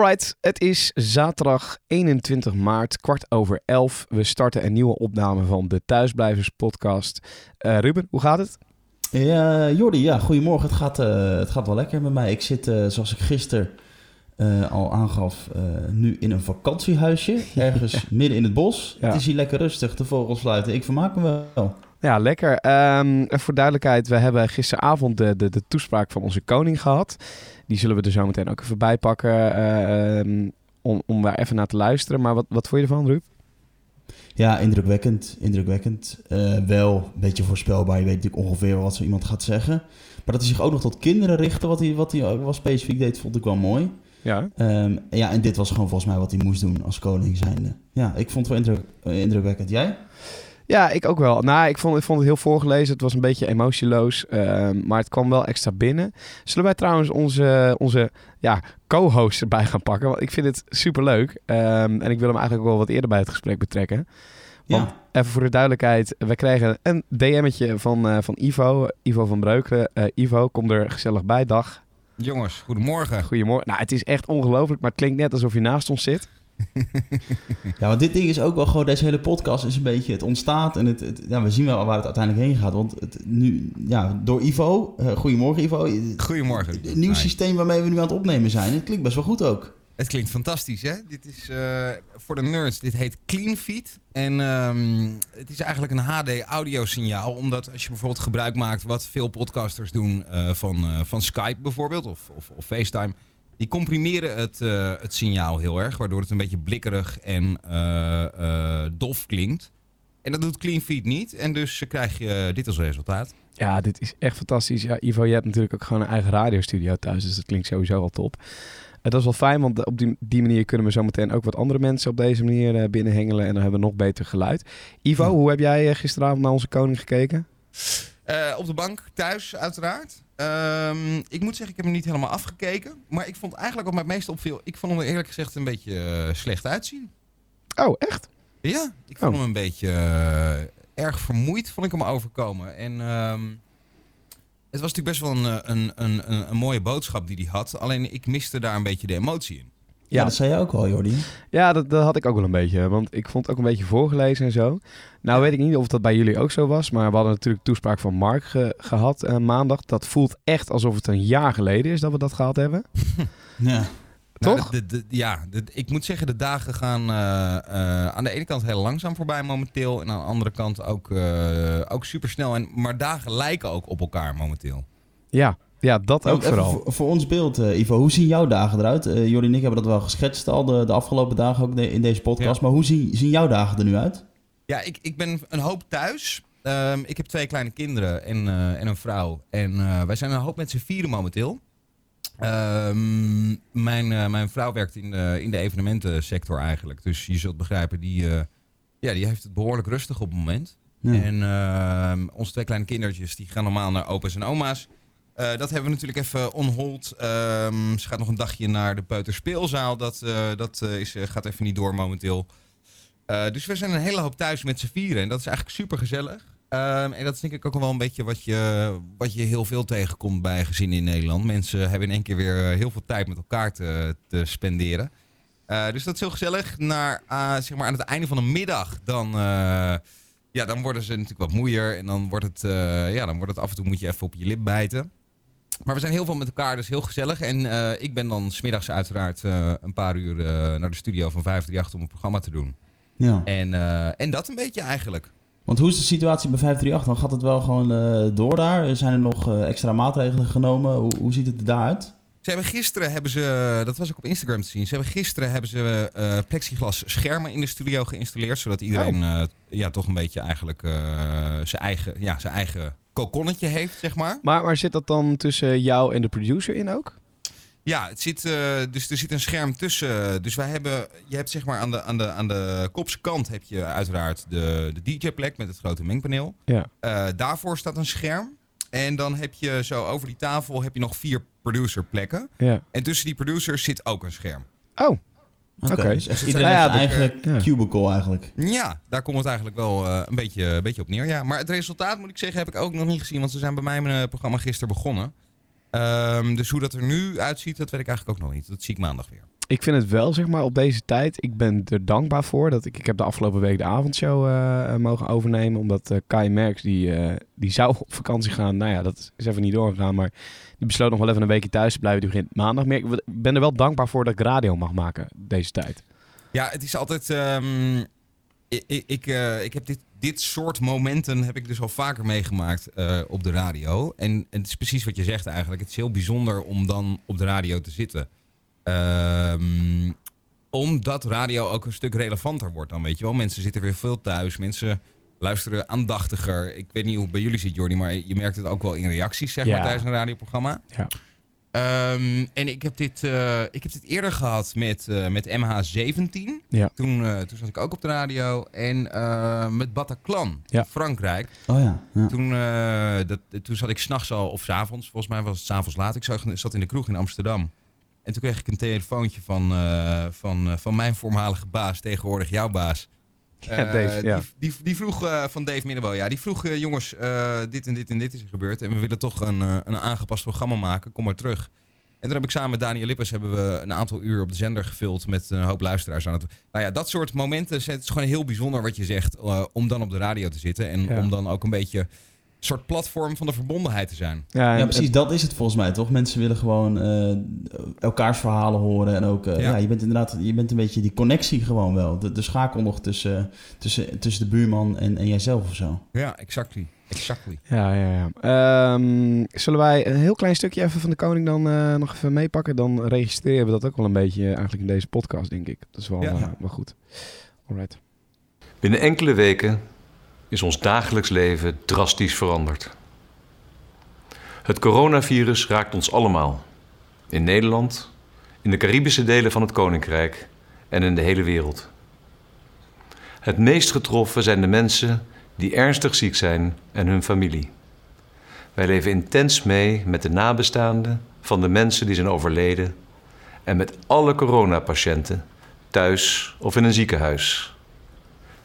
Alright, het is zaterdag 21 maart, kwart over 11. We starten een nieuwe opname van de Thuisblijvers podcast. Eh, Ruben, hoe gaat het? Ja, Jordi, ja, goedemorgen. Het gaat, eh, het gaat wel lekker met mij. Ik zit, eh, zoals ik gisteren al aangaf, nu in een vakantiehuisje. Ergens midden in het bos. Ja. Het is hier lekker rustig, de vogels fluiten. Ik vermaak me wel. Ja, lekker. Ehm, voor duidelijkheid, we hebben gisteravond de, de, de toespraak van onze koning gehad. Die zullen we er zo meteen ook even bij pakken eh, ehm, om, om daar even naar te luisteren. Maar wat, wat vond je ervan, Ruud? Ja, indrukwekkend. Indrukwekkend. Eh, wel een beetje voorspelbaar. Je weet natuurlijk ongeveer wat zo iemand gaat zeggen. Maar dat hij zich ook nog tot kinderen richtte, wat hij, wat hij ook wel specifiek deed, vond ik wel mooi. Ja. Ehm, ja, en dit was gewoon volgens mij wat hij moest doen als koning zijnde. Ja, ik vond het wel indruk, eh, indrukwekkend. Jij? Ja, ik ook wel. Nou, ik vond, ik vond het heel voorgelezen. Het was een beetje emotieloos, ehm, maar het kwam wel extra binnen. Zullen wij trouwens onze, onze ja, co-host erbij gaan pakken? Want ik vind het superleuk. Ehm, en ik wil hem eigenlijk ook wel wat eerder bij het gesprek betrekken. Want Ja. even voor de duidelijkheid, we kregen een DM'tje van, eh, van Ivo, Ivo van Breukelen. Eh, Ivo, kom er gezellig bij. Dag. Jongens, goedemorgen. Goedemorgen. Nou, het is echt ongelooflijk, maar het klinkt net alsof je naast ons zit. Ja, want dit ding is ook wel gewoon, deze hele podcast is een beetje, het ontstaat en het, het- ja, we zien wel waar het uiteindelijk heen gaat. Want het, nu, ja, door Ivo, eh, goedemorgen Ivo, het Goedemorgen. nieuw Hi. systeem waarmee we nu aan het opnemen zijn, het klinkt best wel goed ook. Het klinkt fantastisch, hè? Dit is eh, voor de nerds, dit heet CleanFeed. En ehm, het is eigenlijk een HD audiosignaal. Omdat als je bijvoorbeeld gebruik maakt wat veel podcasters doen eh, van, van Skype bijvoorbeeld of, of, of FaceTime. Die comprimeren het, eh, het signaal heel erg, waardoor het een beetje blikkerig en eh, eh, dof klinkt. En dat doet CleanFeed niet. En dus krijg je dit als resultaat. Ja, dit is echt fantastisch. Ja, Ivo, je hebt natuurlijk ook gewoon een eigen radiostudio thuis, dus dat klinkt sowieso al top. Dat is wel fijn, want op die, die manier kunnen we zo meteen ook wat andere mensen op deze manier binnenhengelen en dan hebben we nog beter geluid. Ivo, Ja. hoe heb jij gisteravond naar onze koning gekeken? Op de bank, thuis uiteraard. Ehm, ik moet zeggen, ik heb hem niet helemaal afgekeken. Maar ik vond eigenlijk wat mij het meest opviel... Ik vond hem er eerlijk gezegd een beetje eh, slecht uitzien. Oh, echt? Ja, ik vond Oh. hem een beetje eh, erg vermoeid, vond ik hem overkomen. En ehm, het was natuurlijk best wel een, eh, een, een, een, een mooie boodschap die hij had. Alleen ik miste daar een beetje de emotie in. Ja, Ja. dat zei jij ook al Jordi. Ja, dat, dat had ik ook wel een beetje, want ik vond het ook een beetje voorgelezen en zo. Nou weet ik niet of dat bij jullie ook zo was, maar we hadden natuurlijk toespraak van Mark ge- gehad eh, maandag. Dat voelt echt alsof het een jaar geleden is dat we dat gehad hebben. Ja. Nou, Toch? de- de- de- ja, de- ik moet zeggen, de dagen gaan eh, eh, aan de ene kant heel langzaam voorbij momenteel. En aan de andere kant ook, eh ook supersnel. En, maar dagen lijken ook op elkaar momenteel. Ja, ja dat ook Ook even vooral. Voor, voor ons beeld, eh, Ivo, hoe zien jouw dagen eruit? Eh Jordi en ik hebben dat wel geschetst al de, de afgelopen dagen ook de- in deze podcast. Ja. Maar hoe zien, zien jouw dagen er nu uit? Ja, ik, ik ben een hoop thuis. Ehm, ik heb twee kleine kinderen en, eh, en een vrouw. En eh, wij zijn een hoop met z'n vieren momenteel. Ehm, mijn, mijn vrouw werkt in de, in de evenementensector eigenlijk. Dus je zult begrijpen, die, eh, ja, die heeft het behoorlijk rustig op het moment. Ja. En ehm, onze twee kleine kindertjes die gaan normaal naar opa's en oma's. Eh, dat hebben we natuurlijk even on hold. Ehm, ze gaat nog een dagje naar de peuterspeelzaal. Dat, eh, dat eh, is, gaat even niet door momenteel. Dus we zijn een hele hoop thuis met z'n vieren. En dat is eigenlijk super gezellig. en dat is denk ik ook wel een beetje wat je, wat je heel veel tegenkomt bij gezinnen in Nederland. Mensen hebben in één keer weer heel veel tijd met elkaar te, te spenderen. Dus dat is heel gezellig. Naar, zeg maar aan het einde van de middag dan, ja, dan worden ze natuurlijk wat moeier. En dan wordt, het, ja, dan wordt het af en toe moet je even op je lip bijten. Maar we zijn heel veel met elkaar, dus heel gezellig. En eh, ik ben dan smiddags uiteraard eh, een paar uur eh, naar de studio van 538 om een programma te doen. Ja. En, en dat een beetje eigenlijk. Want hoe is de situatie bij 538? Dan gaat het wel gewoon door daar? Zijn er nog extra maatregelen genomen? Hoe, hoe ziet het er daaruit? Ze hebben gisteren, hebben ze, dat was ook op Instagram te zien, ze hebben gisteren hebben ze plexiglas schermen in de studio geïnstalleerd. Zodat iedereen eh, ja, toch een beetje eigenlijk zijn eigen, ja, zijn eigen kokonnetje heeft, zeg maar. Maar, maar zit dat dan tussen jou en de producer in ook? Ja, het zit, eh, dus er zit een scherm tussen. Dus wij hebben, je hebt zeg maar aan de, aan de, aan de kopse kant heb je uiteraard de, de DJ-plek met het grote mengpaneel. Ja. Eh, daarvoor staat een scherm. En dan heb je zo over die tafel heb je nog vier producerplekken. Ja. En tussen die producers zit ook een scherm. Oh, Oké, Oké. dus echt Nou iedereen ja, heeft zijn dat- eigen ja. cubicle eigenlijk. Ja, daar komt het eigenlijk wel eh, een, beetje, een beetje op neer. Ja. Maar het resultaat, moet ik zeggen, heb ik ook nog niet gezien. Want ze zijn bij mij mijn eh, programma gisteren begonnen. Ehm, dus hoe dat er nu uitziet, dat weet ik eigenlijk ook nog niet. Dat zie ik maandag weer. Ik vind het wel, zeg maar, op deze tijd. Ik ben er dankbaar voor. Dat ik, ik heb de afgelopen week de avondshow eh, mogen overnemen. Omdat uh, Kai Merks, die, eh, die zou op vakantie gaan. Nou ja, dat is even niet doorgegaan. Maar die besloot nog wel even een weekje thuis te blijven. Die begint maandag. meer. ik ben er wel dankbaar voor dat ik radio mag maken deze tijd. Ja, het is altijd... Ik, ik, ik, ik heb dit, dit soort momenten heb ik dus al vaker meegemaakt op de radio. En, en het is precies wat je zegt eigenlijk. Het is heel bijzonder om dan op de radio te zitten. Um, omdat radio ook een stuk relevanter wordt dan, weet je wel. Mensen zitten weer veel thuis. Mensen luisteren aandachtiger. Ik weet niet hoe het bij jullie zit, Jordi, maar je merkt het ook wel in reacties, zeg maar, tijdens een radioprogramma. Ja. Um, en ik heb dit, uh, ik heb dit eerder gehad met, uh, met MH17. Ja. Toen, uh, toen zat ik ook op de radio. En met Bataclan ja. in Frankrijk. Oh ja. ja. Toen, dat, toen zat ik s'nachts al, of s avonds, volgens mij was het s'avonds laat. Ik zat in de kroeg in Amsterdam. En toen kreeg ik een telefoontje van, uh, van, uh, van mijn voormalige baas, tegenwoordig jouw baas. Ja, Dave, ja. die, die, die, vroeg van Dave Minnewel, ja, die vroeg jongens, dit en dit en dit is er gebeurd. En we willen toch een, een aangepast programma maken, kom maar terug. En toen heb ik samen met Daniel Lippers hebben we een aantal uur op de zender gevuld met een hoop luisteraars aan het. Nou ja, dat soort momenten, het is gewoon heel bijzonder wat je zegt, om dan op de radio te zitten. En Ja. om dan ook een beetje soort platform van de verbondenheid te zijn. Ja, precies, dat is het volgens mij toch? Mensen willen gewoon eh, elkaars verhalen horen. En ook, eh, Ja. ja. je bent inderdaad, je bent een beetje die connectie gewoon wel. De, de schakel nog tussen, tussen, tussen de buurman en, en jijzelf of zo. Ja, exactly. Exactly. Ja, ja, ja. Ehm, zullen wij een heel klein stukje even van de koning dan eh, nog even meepakken? Dan registreren we dat ook wel een beetje eigenlijk in deze podcast, denk ik. Dat is wel, Ja. wel goed. Alright. Binnen enkele weken is ons dagelijks leven drastisch veranderd. Het coronavirus raakt ons allemaal. In Nederland, in de Caribische delen van het Koninkrijk en in de hele wereld. Het meest getroffen zijn de mensen die ernstig ziek zijn en hun familie. Wij leven intens mee met de nabestaanden van de mensen die zijn overleden en met alle coronapatiënten, thuis of in een ziekenhuis.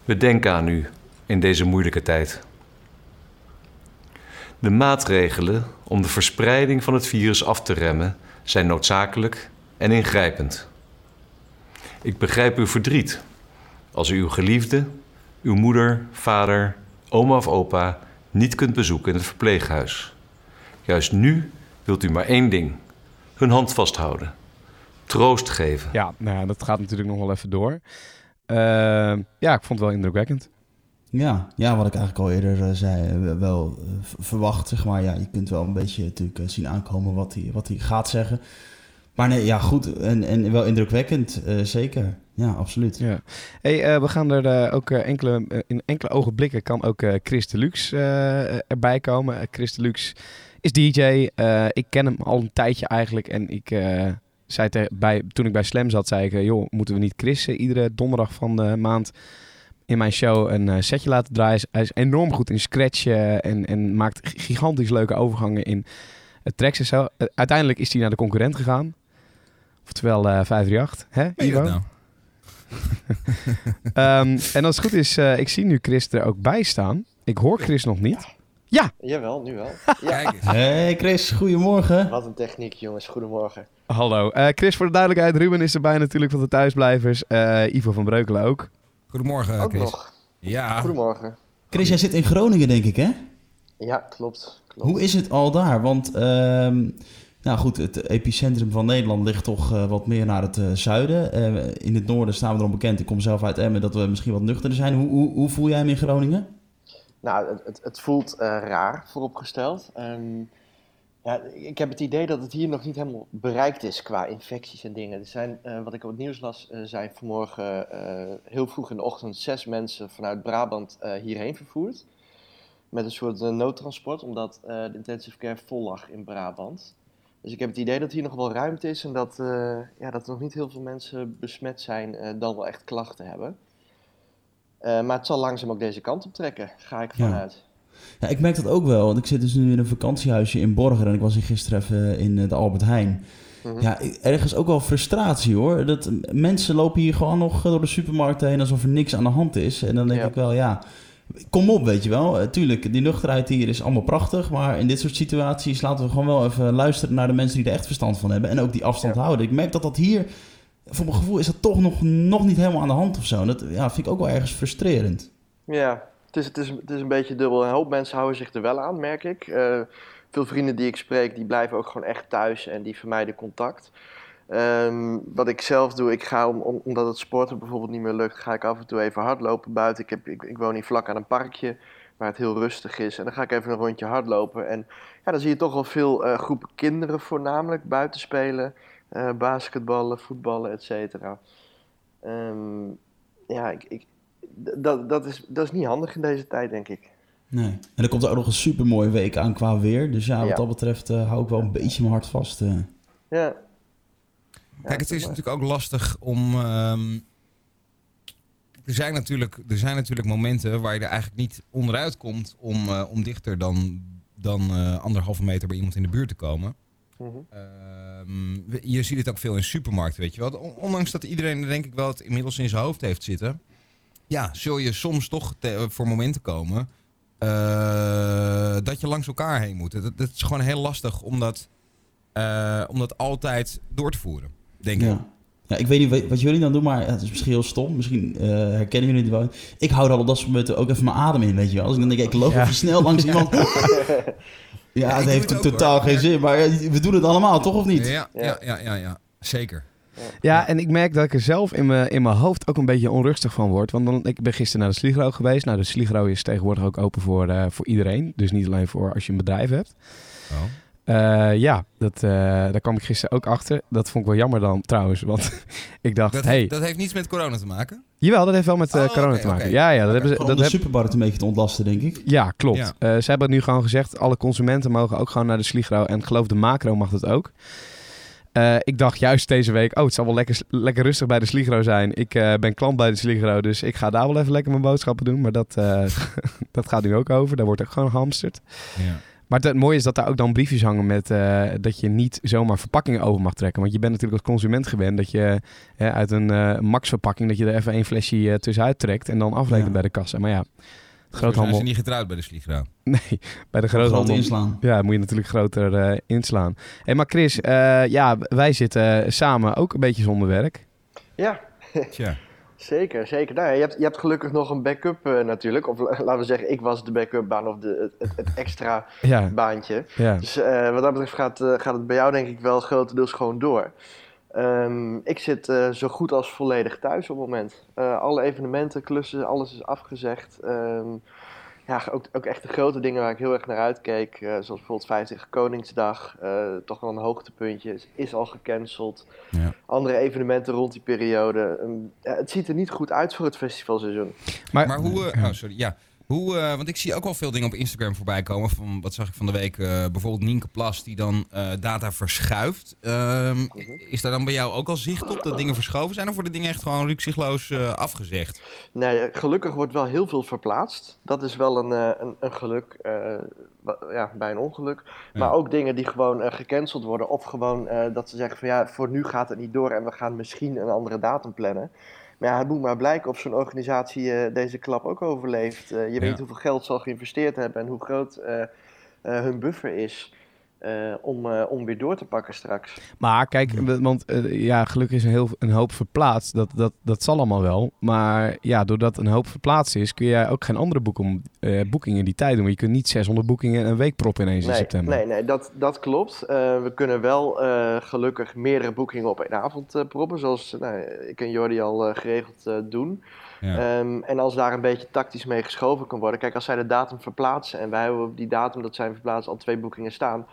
We denken aan u in deze moeilijke tijd. De maatregelen om de verspreiding van het virus af te remmen zijn noodzakelijk en ingrijpend. Ik begrijp uw verdriet als u uw geliefde, uw moeder, vader, oma of opa niet kunt bezoeken in het verpleeghuis. Juist nu wilt u maar één ding: hun hand vasthouden, troost geven. Ja, nou, dat gaat natuurlijk nog wel even door. Ehm, ja, ik vond het wel indrukwekkend. Ja, ja wat ik eigenlijk al eerder eh, zei, eh, wel eh, verwacht, zeg maar. Ja, je kunt wel een beetje natuurlijk zien aankomen wat hij, wat gaat zeggen. Maar nee, ja, goed. En, en wel indrukwekkend, zeker. Ja, absoluut. Ja. Hey, we gaan er ook enkele, in enkele ogenblikken kan ook Chris Deluxe eh, erbij komen. Chris Deluxe is DJ. Ik ken hem al een tijdje eigenlijk. En ik zei bij, toen ik bij Slam zat, zei ik... joh, moeten we niet Chris iedere donderdag van de maand in mijn show een eh, setje laten draaien? Hij is enorm goed in scratch eh, en, en maakt gigantisch leuke overgangen in het tracks en zo. Eh, uiteindelijk is hij naar de concurrent gegaan. Oftewel eh 538. Hè, Ivo? dat nou? Ehm, en als het goed is, eh, ik zie nu Chris er ook bij staan. Ik hoor Chris nog niet. Jawel, nu wel. Ja. Kijk eens. Hey Chris, goedemorgen. Wat een techniek, jongens. Goedemorgen. Hallo. Eh, Chris, voor de duidelijkheid, Ruben is erbij natuurlijk van de thuisblijvers. Eh, Ivo van Breukelen ook. Goedemorgen, Ook Chris. nog. Ja, Goedemorgen. Chris, jij zit in Groningen, denk ik, hè? Ja, klopt. klopt. Hoe is het al daar? Want, ehm, nou goed, het epicentrum van Nederland ligt toch eh, wat meer naar het eh, zuiden. Eh, in het noorden staan we erom bekend, ik kom zelf uit Emmen, dat we misschien wat nuchterder zijn. Hoe, hoe, hoe voel jij hem in Groningen? Nou, het, het, voelt eh, raar vooropgesteld. En ja, ik heb het idee dat het hier nog niet helemaal bereikt is qua infecties en dingen. Er zijn, eh, wat ik op het nieuws las, eh, zijn vanmorgen eh, heel vroeg in de ochtend zes mensen vanuit Brabant hierheen vervoerd. Met een soort noodtransport, omdat de intensive care vol lag in Brabant. Dus ik heb het idee dat hier nog wel ruimte is en dat, ja, dat er nog niet heel veel mensen besmet zijn, dan wel echt klachten hebben. Maar het zal langzaam ook deze kant op trekken, ga ik vanuit. Ja, ik merk dat ook wel, want ik zit dus nu in een vakantiehuisje in Borger en ik was hier gisteren even in eh, de Albert Heijn. Mhm. Ja, ergens ook wel frustratie hoor. Dat mensen lopen hier gewoon nog eh, door de supermarkt heen alsof er niks aan de hand is. En dan denk Ja. ik wel, ja, kom op, weet je wel. Eh, tuurlijk, die nuchterheid hier is allemaal prachtig. Maar in dit soort situaties laten we gewoon wel even luisteren naar de mensen die er echt verstand van hebben. En ook die afstand Ja. houden. Ik merk dat dat hier voor mijn gevoel is dat toch nog, nog niet helemaal aan de hand of zo. Dat ja, vind ik ook wel ergens frustrerend. Ja, het is, het, is, het is een beetje dubbel. Een hoop mensen houden zich er wel aan, merk ik. Uh, veel vrienden die ik spreek, die blijven ook gewoon echt thuis en die vermijden contact. Um, wat ik zelf doe, ik ga om, om, omdat het sporten bijvoorbeeld niet meer lukt, ga ik af en toe even hardlopen buiten. Ik, heb, ik, woon hier vlak aan een parkje waar het heel rustig is. En dan ga ik even een rondje hardlopen. En ja, dan zie je toch wel veel uh, groepen kinderen voornamelijk buiten spelen. Uh, basketballen, voetballen, et cetera. Um, ja, ik, ik, dat, dat, is, dat is niet handig in deze tijd, denk ik. Nee. En er komt er ook nog een super mooie week aan qua weer. Dus ja, wat ja. dat betreft uh, hou ik wel een beetje mijn hart vast. Uh. Ja. Kijk, het is natuurlijk ook lastig om. Um, er, zijn natuurlijk, er zijn natuurlijk momenten waar je er eigenlijk niet onderuit komt om, uh, om dichter dan, dan anderhalve meter bij iemand in de buurt te komen. Mm -hmm. uh, je ziet het ook veel in supermarkten, weet je wel. Ondanks dat iedereen denk ik wel het inmiddels in zijn hoofd heeft zitten. Ja, zul je soms toch voor momenten komen uh, dat je langs elkaar heen moet. Dat, dat is gewoon heel lastig om dat, uh, om dat altijd door te voeren, denk ik. Ja, ik weet niet wat jullie dan doen, maar het is misschien heel stom. Misschien uh, herkennen jullie het wel. Ik hou dan op dat soort momenten ook even mijn adem in, weet je wel. Als ik dan denk, ik loop ja. even snel langs iemand. ja, ja het heeft het totaal hoor. geen zin, maar we doen het allemaal, toch of niet? Ja, ja, ja, ja, ja. zeker. Ja, en ik merk dat ik er zelf in mijn, in mijn hoofd ook een beetje onrustig van word. Want dan, ik ben gisteren naar de Sligro geweest. Nou, de Sligro is tegenwoordig ook open voor, uh, voor iedereen. Dus niet alleen voor als je een bedrijf hebt. Oh. Uh, ja, dat, uh, daar kwam ik gisteren ook achter. Dat vond ik wel jammer dan trouwens. Want ik dacht, dat, hey, heeft, dat heeft niets met corona te maken? Jawel, dat heeft wel met uh, Oh, corona te maken. Ja, ja, dat hebben ze. Dat de heb, supermarkt een beetje te ontlasten, denk ik. ja, klopt. Ja. Eh, ze hebben het nu gewoon gezegd. Alle consumenten mogen ook gewoon naar de Sligro. En ik geloof de macro mag dat ook. Eh, ik dacht juist deze week, oh, het zal wel lekker, lekker rustig bij de Sligro zijn. Ik eh, ben klant bij de Sligro, dus ik ga daar wel even lekker mijn boodschappen doen. Maar dat, eh, dat gaat nu ook over. Daar wordt ook gewoon gehamsterd. Ja. Maar het mooie is dat daar ook dan briefjes hangen met dat je niet zomaar verpakkingen over mag trekken. Want je bent natuurlijk als consument gewend dat je uit een eh, max-verpakking dat je er even één flesje tussenuit trekt en dan afrekent Ja. bij de kassa. Maar ja, Zo zijn groothandel. ze niet getrouwd bij de Sligro. Nee, bij de Groot groothandel. inslaan. Ja, moet je natuurlijk groter eh, inslaan. Hey, maar Chris, eh, ja, wij zitten samen ook een beetje zonder werk. Ja, Tja. zeker, zeker. Nou, ja, je, hebt, je hebt gelukkig nog een backup eh, natuurlijk. Of la- laten we zeggen, ik was de backup baan of de, het, extra Ja, baantje. ja. Dus eh, wat dat betreft gaat, eh, gaat het bij jou denk ik wel grotendeels gewoon door. Ehm, ik zit eh, zo goed als volledig thuis op het moment. Eh, alle evenementen, klussen, alles is afgezegd. Ehm, ja, ook, ook echt de grote dingen waar ik heel erg naar uitkeek, eh, zoals bijvoorbeeld 50 Koningsdag, eh, toch wel een hoogtepuntje, is, is al gecanceld. Ja. Andere evenementen rond die periode. Ehm, het ziet er niet goed uit voor het festivalseizoen. Maar, Maar hoe... oh, sorry. Ja. Hoe, eh, want ik zie ook wel veel dingen op Instagram voorbij komen. Van, wat zag ik van de week? eh, bijvoorbeeld Nienke Plas die dan eh, data verschuift. Ehm, Is daar dan bij jou ook al zicht op dat dingen verschoven zijn? Of worden dingen echt gewoon rukzichtloos afgezegd? Nee, gelukkig wordt wel heel veel verplaatst. Dat is wel een, een, een geluk ja, bij een ongeluk. Ja. Maar ook dingen die gewoon gecanceld worden. Of gewoon dat ze zeggen van ja, voor nu gaat het niet door en we gaan misschien een andere datum plannen. Maar ja, het moet maar blijken of zo'n organisatie eh, deze klap ook overleeft. Eh, je weet Ja. hoeveel geld ze al geïnvesteerd hebben en hoe groot eh, hun buffer is. Eh, om, eh, om weer door te pakken straks. Maar kijk, want eh, ja, gelukkig is een, heel, een hoop verplaatst. Dat, dat, dat zal allemaal wel. Maar ja, doordat een hoop verplaatst is, kun jij ook geen andere boeken, eh, boekingen in die tijd doen. Je kunt niet 600 boekingen in een week proppen ineens in Nee, september. nee, nee dat, dat klopt. We kunnen wel gelukkig meerdere boekingen op één avond proppen, zoals nou, ik en Jordi al geregeld doen. Ja. Ehm, en als daar een beetje tactisch mee geschoven kan worden. Kijk, als zij de datum verplaatsen en wij hebben op die datum dat zijn verplaatst al twee boekingen staan.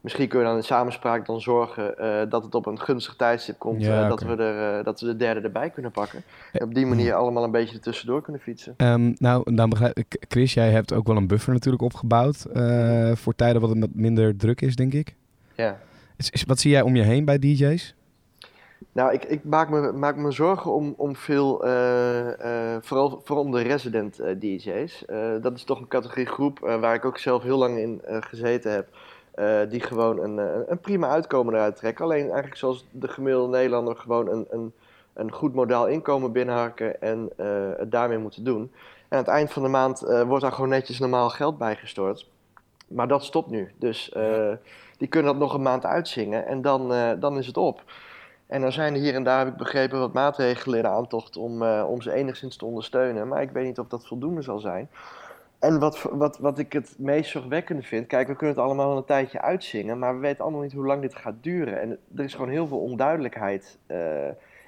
Misschien kunnen we dan in samenspraak dan zorgen eh, dat het op een gunstig tijdstip komt. Ja, eh, dat, we er, eh, dat we de derde erbij kunnen pakken. En op die manier allemaal een beetje er tussendoor kunnen fietsen. Ehm, nou, dan begrijp ik, Chris, jij hebt ook wel een buffer natuurlijk opgebouwd eh, voor tijden wat het minder druk is, denk ik. Ja. Is, is- wat zie jij om je heen bij DJ's? Nou, ik, ik maak, me, maak me zorgen om, om veel, eh, eh, vooral, vooral om de resident eh, DJ's. Dat is toch een categorie groep waar ik ook zelf heel lang in gezeten heb. die gewoon een, een prima uitkomen eruit trekken. Alleen eigenlijk zoals de gemiddelde Nederlander gewoon een, een, een goed modaal inkomen binnenharken en het daarmee moeten doen. En aan het eind van de maand wordt daar gewoon netjes normaal geld bij gestort. Maar dat stopt nu. Dus die kunnen dat nog een maand uitzingen en dan, dan is het op. En dan zijn er hier en daar, heb ik begrepen, wat maatregelen in aantocht om, uh, om ze enigszins te ondersteunen. Maar ik weet niet of dat voldoende zal zijn. En wat, wat, wat ik het meest zorgwekkende vind, kijk, we kunnen het allemaal een tijdje uitzingen, maar we weten allemaal niet hoe lang dit gaat duren. En er is gewoon heel veel onduidelijkheid uh,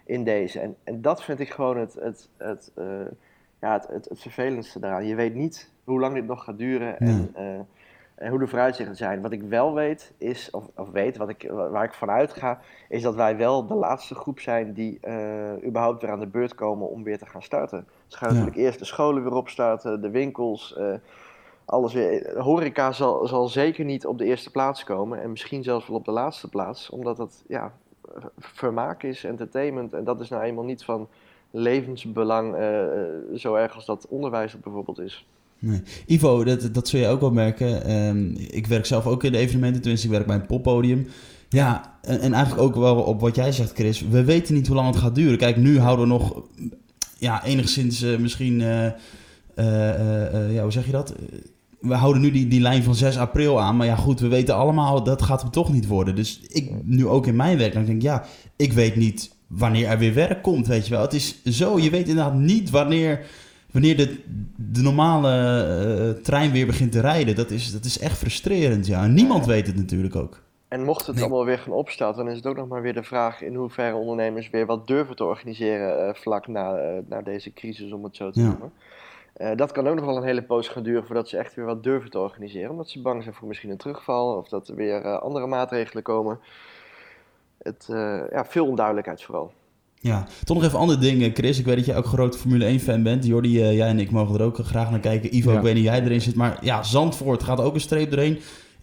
in deze. En, en dat vind ik gewoon het, het, het, uh, ja, het, het, het, vervelendste daaraan. Je weet niet hoe lang dit nog gaat duren en, en hoe de vooruitzichten zijn. Wat ik wel weet, is, of, of weet, wat ik, waar ik vanuit ga, is dat wij wel de laatste groep zijn die überhaupt weer aan de beurt komen om weer te gaan starten. Ze gaan ja. natuurlijk eerst de scholen weer opstarten, de winkels, uh, alles weer. Horeca zal, zal zeker niet op de eerste plaats komen en misschien zelfs wel op de laatste plaats, omdat het ja, vermaak is, entertainment. En dat is nou eenmaal niet van levensbelang uh, zo erg als dat onderwijs bijvoorbeeld is. Nee. Ivo, dat, dat zul je ook wel merken. Um, ik werk zelf ook in de evenementen, tenminste ik werk bij een poppodium. Ja, en, en eigenlijk ook wel op wat jij zegt, Chris. We weten niet hoe lang het gaat duren. Kijk, nu houden we nog ja, enigszins uh, misschien, uh, uh, ja, hoe zeg je dat? We houden nu die, die lijn van 6 april aan, maar ja goed, we weten allemaal dat gaat hem toch niet worden. Dus ik nu ook in mijn werk, dan denk ik, ja, ik weet niet wanneer er weer werk komt, weet je wel. Het is zo, je weet inderdaad niet wanneer, wanneer de, de normale trein weer begint te rijden. Dat is, dat is echt frustrerend, ja. En niemand weet het natuurlijk ook. En mocht het nee. allemaal weer gaan opstarten, dan is het ook nog maar weer de vraag in hoeverre ondernemers weer wat durven te organiseren uh, vlak na, uh, na deze crisis, om het zo te ja. noemen. Uh, dat kan ook nog wel een hele poos gaan duren voordat ze echt weer wat durven te organiseren. Omdat ze bang zijn voor misschien een terugval of dat er weer andere maatregelen komen. Het, ja, veel onduidelijkheid vooral. Ja, toch nog even andere dingen, Chris. Ik weet dat jij ook groot Formule 1-fan bent. Jordi, jij en ik mogen er ook graag naar kijken. Ivo, ja. ik weet niet of jij erin zit. Maar ja, Zandvoort gaat ook een streep doorheen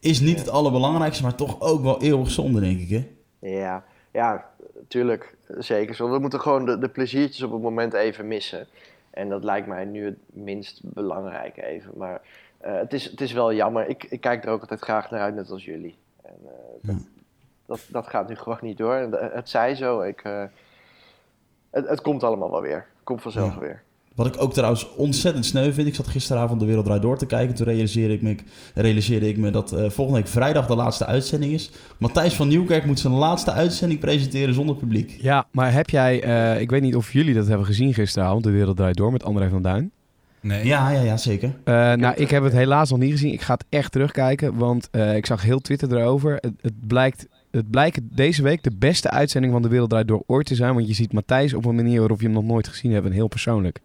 is niet het allerbelangrijkste, maar toch ook wel eeuwig zonde, denk ik, hè? Ja, ja, tuurlijk. Zeker zo. We moeten gewoon de, de pleziertjes op het moment even missen. En dat lijkt mij nu het minst belangrijke even. Maar uh, het, is, het is wel jammer. Ik, ik kijk er ook altijd graag naar uit, net als jullie. En, uh, dat, ja. dat, dat, gaat nu gewoon niet door. Het, het zij zo. Ik, uh, het, het, komt allemaal wel weer. Het komt vanzelf ja. weer. Wat ik ook trouwens ontzettend sneu vind. Ik zat gisteravond de Wereld Draait Door te kijken. Toen realiseerde ik me, realiseerde ik me dat uh, volgende week vrijdag de laatste uitzending is. Matthijs van Nieuwkerk moet zijn laatste uitzending presenteren zonder publiek. Ja, maar heb jij... Uh, ik weet niet of jullie dat hebben gezien gisteravond. De Wereld Draait Door met André van Duin. Nee. Ja, ja, ja, zeker. Uh, nou, ik heb het helaas nog niet gezien. Ik ga het echt terugkijken. Want ik zag heel Twitter erover. Het, het blijkt... Het blijkt deze week de beste uitzending van de Wereld Draait Door ooit te zijn. Want je ziet Matthijs op een manier waarop je hem nog nooit gezien hebt. En heel persoonlijk.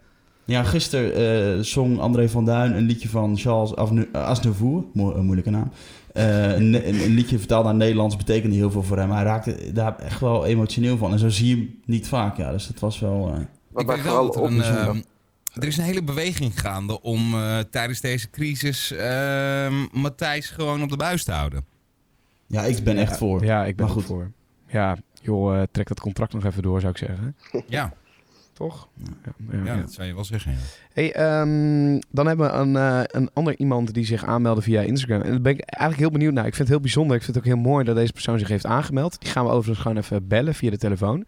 Ja, gisteren uh, zong André van Duin een liedje van Charles Aznavour, Mo een moeilijke naam. Uh, een, een, liedje vertaald naar Nederlands betekende heel veel voor hem. Hij raakte daar echt wel emotioneel van. En zo zie je hem niet vaak, ja. Dus dat was wel... Uh... Ik weet wel dat er een, uh, er is een hele beweging gaande om tijdens deze crisis ehm, Matthijs gewoon op de buis te houden. Ja, ik ben echt voor. Ja, ik ben goed voor. Ja, joh, trek dat contract nog even door, zou ik zeggen. Ja. Toch? Ja, ja, ja, dat zou je wel zeggen. Ja. Hey, um, dan hebben we een, uh, een ander iemand die zich aanmeldde via Instagram. En daar ben ik eigenlijk heel benieuwd naar. Ik vind het heel bijzonder. Ik vind het ook heel mooi dat deze persoon zich heeft aangemeld. Die gaan we overigens gewoon even bellen via de telefoon.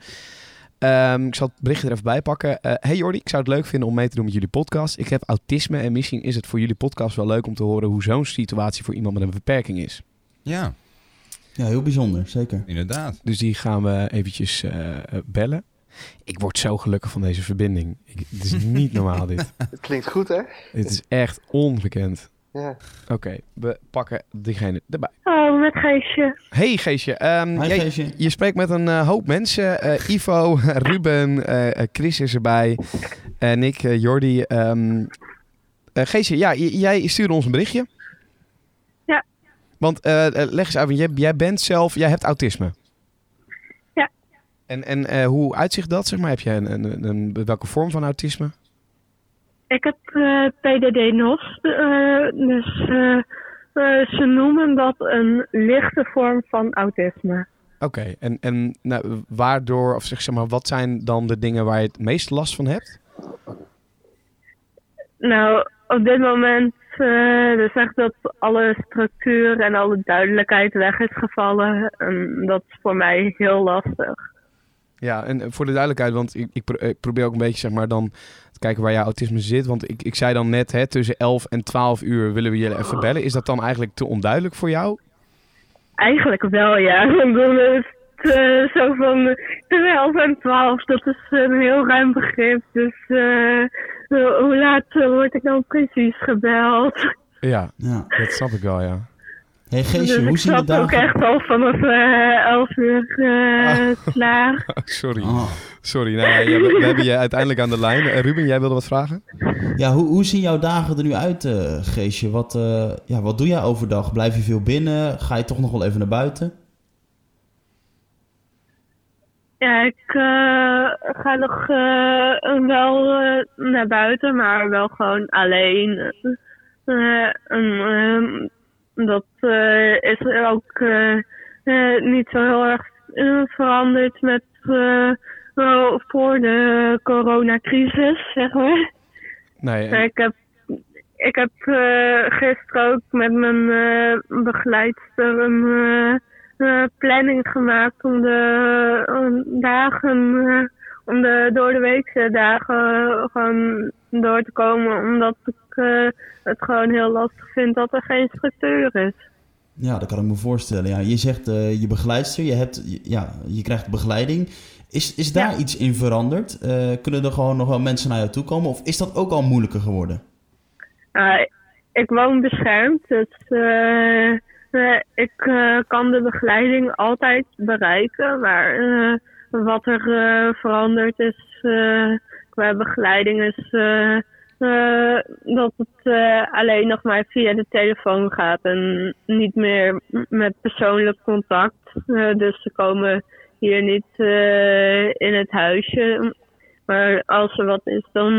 Um, ik zal het berichtje er even bij pakken. Uh, hey Jordi, ik zou het leuk vinden om mee te doen met jullie podcast. Ik heb autisme en misschien is het voor jullie podcast wel leuk om te horen hoe zo'n situatie voor iemand met een beperking is. Ja. Ja, heel bijzonder, zeker. Inderdaad. Dus die gaan we eventjes uh, bellen. Ik word zo gelukkig van deze verbinding. Ik, het is niet normaal dit. Het klinkt goed, hè? Het is echt ongekend. Ja. Oké, okay, we pakken diegene erbij. Oh, met Geesje. Hey Geesje. Um, Hi, jij, Geesje. Je spreekt met een uh, hoop mensen. Uh, Ivo, Ruben, uh, Chris is erbij. En ik, Jordi. Um, Geesje, ja, jij stuurde ons een berichtje. Ja. Want leg eens uit, jij, jij bent zelf, jij hebt autisme. En, en uh, hoe uitzicht dat? Zeg maar? Heb jij een, een, een, welke vorm van autisme? Ik heb uh, PDD-NOS. Dus ze noemen dat een lichte vorm van autisme. Oké, okay. en, en nou, waardoor, of zeg, zeg maar, wat zijn dan de dingen waar je het meest last van hebt? Nou, op dit moment dus echt dat alle structuur en alle duidelijkheid weg is gevallen. En dat is voor mij heel lastig. Ja, en voor de duidelijkheid, want ik, ik, probeer ook een beetje zeg maar dan te kijken waar jouw autisme zit. Want ik, ik zei dan net, hè, tussen 11 en 12 uur willen we jullie even bellen. Is dat dan eigenlijk te onduidelijk voor jou? Eigenlijk wel, ja. eh, zo van tussen 11 en 12. Dat is een heel ruim begrip. Dus eh, hoe laat eh, word ik dan precies gebeld? Ja, Ja. dat snap ik wel, ja. Hey Geesje, dus hoe ik zien de zat ook dagen... echt al vanaf eh 11 uur eh, klaar. Sorry. Oh. Sorry, nou ja, we, we hebben je uiteindelijk aan de lijn. Eh, Ruben, jij wilde wat vragen? Ja, hoe, hoe zien jouw dagen er nu uit, eh, Geesje? Wat, eh, ja, wat doe jij overdag? Blijf je veel binnen? Ga je toch nog wel even naar buiten? Ja, ik eh, ga nog eh, wel eh, naar buiten, maar wel gewoon alleen. En, dat is ook niet zo heel erg veranderd met eh, wel voor de coronacrisis, zeg maar. Nee, en- Ik heb, ik heb gisteren ook met mijn begeleidster een eh, eh, planning gemaakt om de eh, dagen, eh, om de door de weekse dagen gewoon door te komen. Omdat ik eh, het gewoon heel lastig vind dat er geen structuur is. Ja, dat kan ik me voorstellen. Ja, je zegt eh, je begeleidster, je, hebt, ja, je krijgt begeleiding. Is, is daar Ja. iets in veranderd? Eh, kunnen er gewoon nog wel mensen naar jou toe komen? Of is dat ook al moeilijker geworden? Uh, ik woon beschermd, dus eh, ik eh, kan de begeleiding altijd bereiken. Maar eh, wat er veranderd is qua begeleiding is dat het alleen nog maar via de telefoon gaat en niet meer met persoonlijk contact. Dus ze komen hier niet in het huisje. Maar als er wat is, dan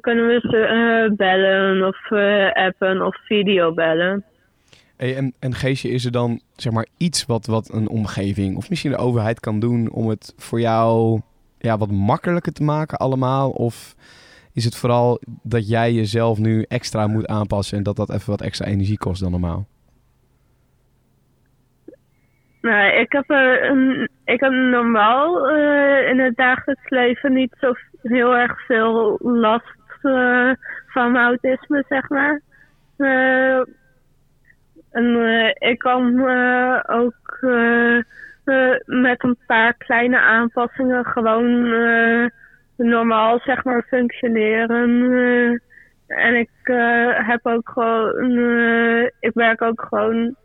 kunnen we ze bellen of appen of videobellen. En, en Geesje, is er dan zeg maar iets wat, wat een omgeving of misschien de overheid kan doen om het voor jou ja, wat makkelijker te maken allemaal? Of is het vooral dat jij jezelf nu extra moet aanpassen en dat dat even wat extra energie kost dan normaal? Nou, ik heb, een, ik heb normaal eh, in het dagelijks leven niet zo heel erg veel last eh, van autisme, zeg maar. En eh, ik kan eh, ook eh, met een paar kleine aanpassingen gewoon normaal, zeg maar, functioneren. en ik heb ook gewoon, ik werk ook gewoon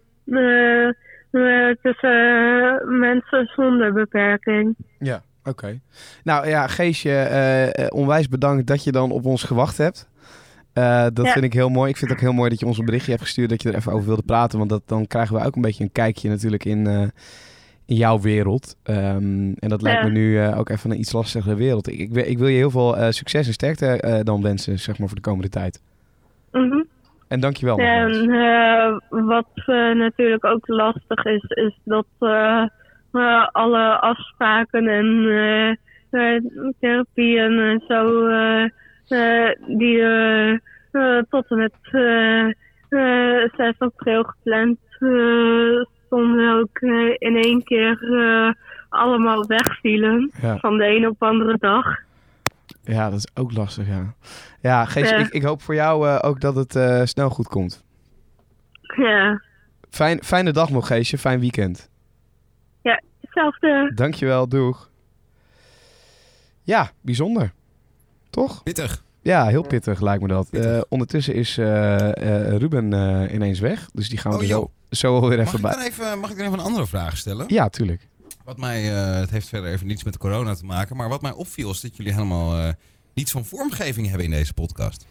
tussen mensen zonder beperking. Ja, oké. Nou ja, Geesje, onwijs bedankt dat je dan op ons gewacht hebt. Eh, dat Ja. vind ik heel mooi. Ik vind het ook heel mooi dat je ons een berichtje hebt gestuurd dat je er even over wilde praten. Want dat, dan krijgen we ook een beetje een kijkje natuurlijk in, eh, in jouw wereld. Ehm, en dat lijkt Ja. me nu eh, ook even een iets lastigere wereld. Ik, ik, wil- ik wil je heel veel succes en sterkte dan wensen, zeg maar, voor de komende tijd. Mhm. En dankjewel En wat natuurlijk ook lastig is, is dat alle afspraken en therapieën en zo, die eh, eh, tot en met eh, eh, 6 april gepland eh, stonden ook eh, in één keer eh, allemaal wegvielen. Ja. Van de een op de andere dag. Ja, dat is ook lastig, ja. Ja, Geesje, Ja. ik, ik hoop voor jou eh, ook dat het eh, snel goed komt. Ja, Fijn, fijne dag nog, Geesje. Fijn weekend. hetzelfde. Dankjewel, doeg. Ja, bijzonder. Toch? Pittig. Ja, heel pittig lijkt me dat. Eh, ondertussen is eh, eh, Ruben ineens weg. Dus die gaan we Oh, joh. zo, zo alweer Mag even ik, bij. dan even, mag ik dan even een andere vraag stellen? Ja, tuurlijk. Wat mij, het heeft verder even niets met corona te maken, maar wat mij opviel is dat jullie helemaal niets van vormgeving hebben in deze podcast.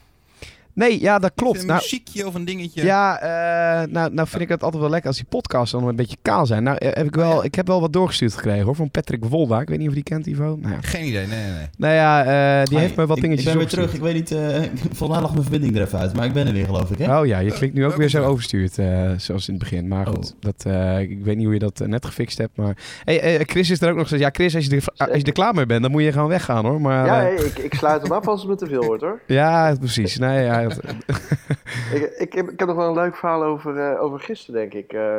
Nee, ja, dat klopt. Een Nou, muziekje of een dingetje. ja, eh, nou, nou vind ik het altijd wel lekker als die podcasts dan een beetje kaal zijn. Nou, eh, heb ik, wel, ik heb wel wat doorgestuurd gekregen hoor, van Patrick Wolda. Ik weet niet of je die kent, Ivo. Nou ja, Geen idee, nee, nee, nee. nou ja eh, die heeft me wat ik- dingetjes Ik ben weer terug. Ik weet niet, eh, volgens mij lag mijn verbinding er even uit. Maar ik ben er weer, geloof ik, hè? Oh ja, je klinkt nu ook welkom weer zo overstuurd, eh, zoals in het begin. Maar Oh. goed, dat, eh, ik weet niet hoe je dat net gefixt hebt. Maar hey, Chris is er ook nog steeds. Ja, Chris, als je, er, als je er klaar mee bent, dan moet je gewoon weggaan hoor. Maar, Ja, hey, ik, ik sluit hem af als het me te veel wordt hoor. ja precies. Nee, ja, het- Ik, ik, heb, ik heb nog wel een leuk verhaal over, eh, over gisteren, denk ik. eh,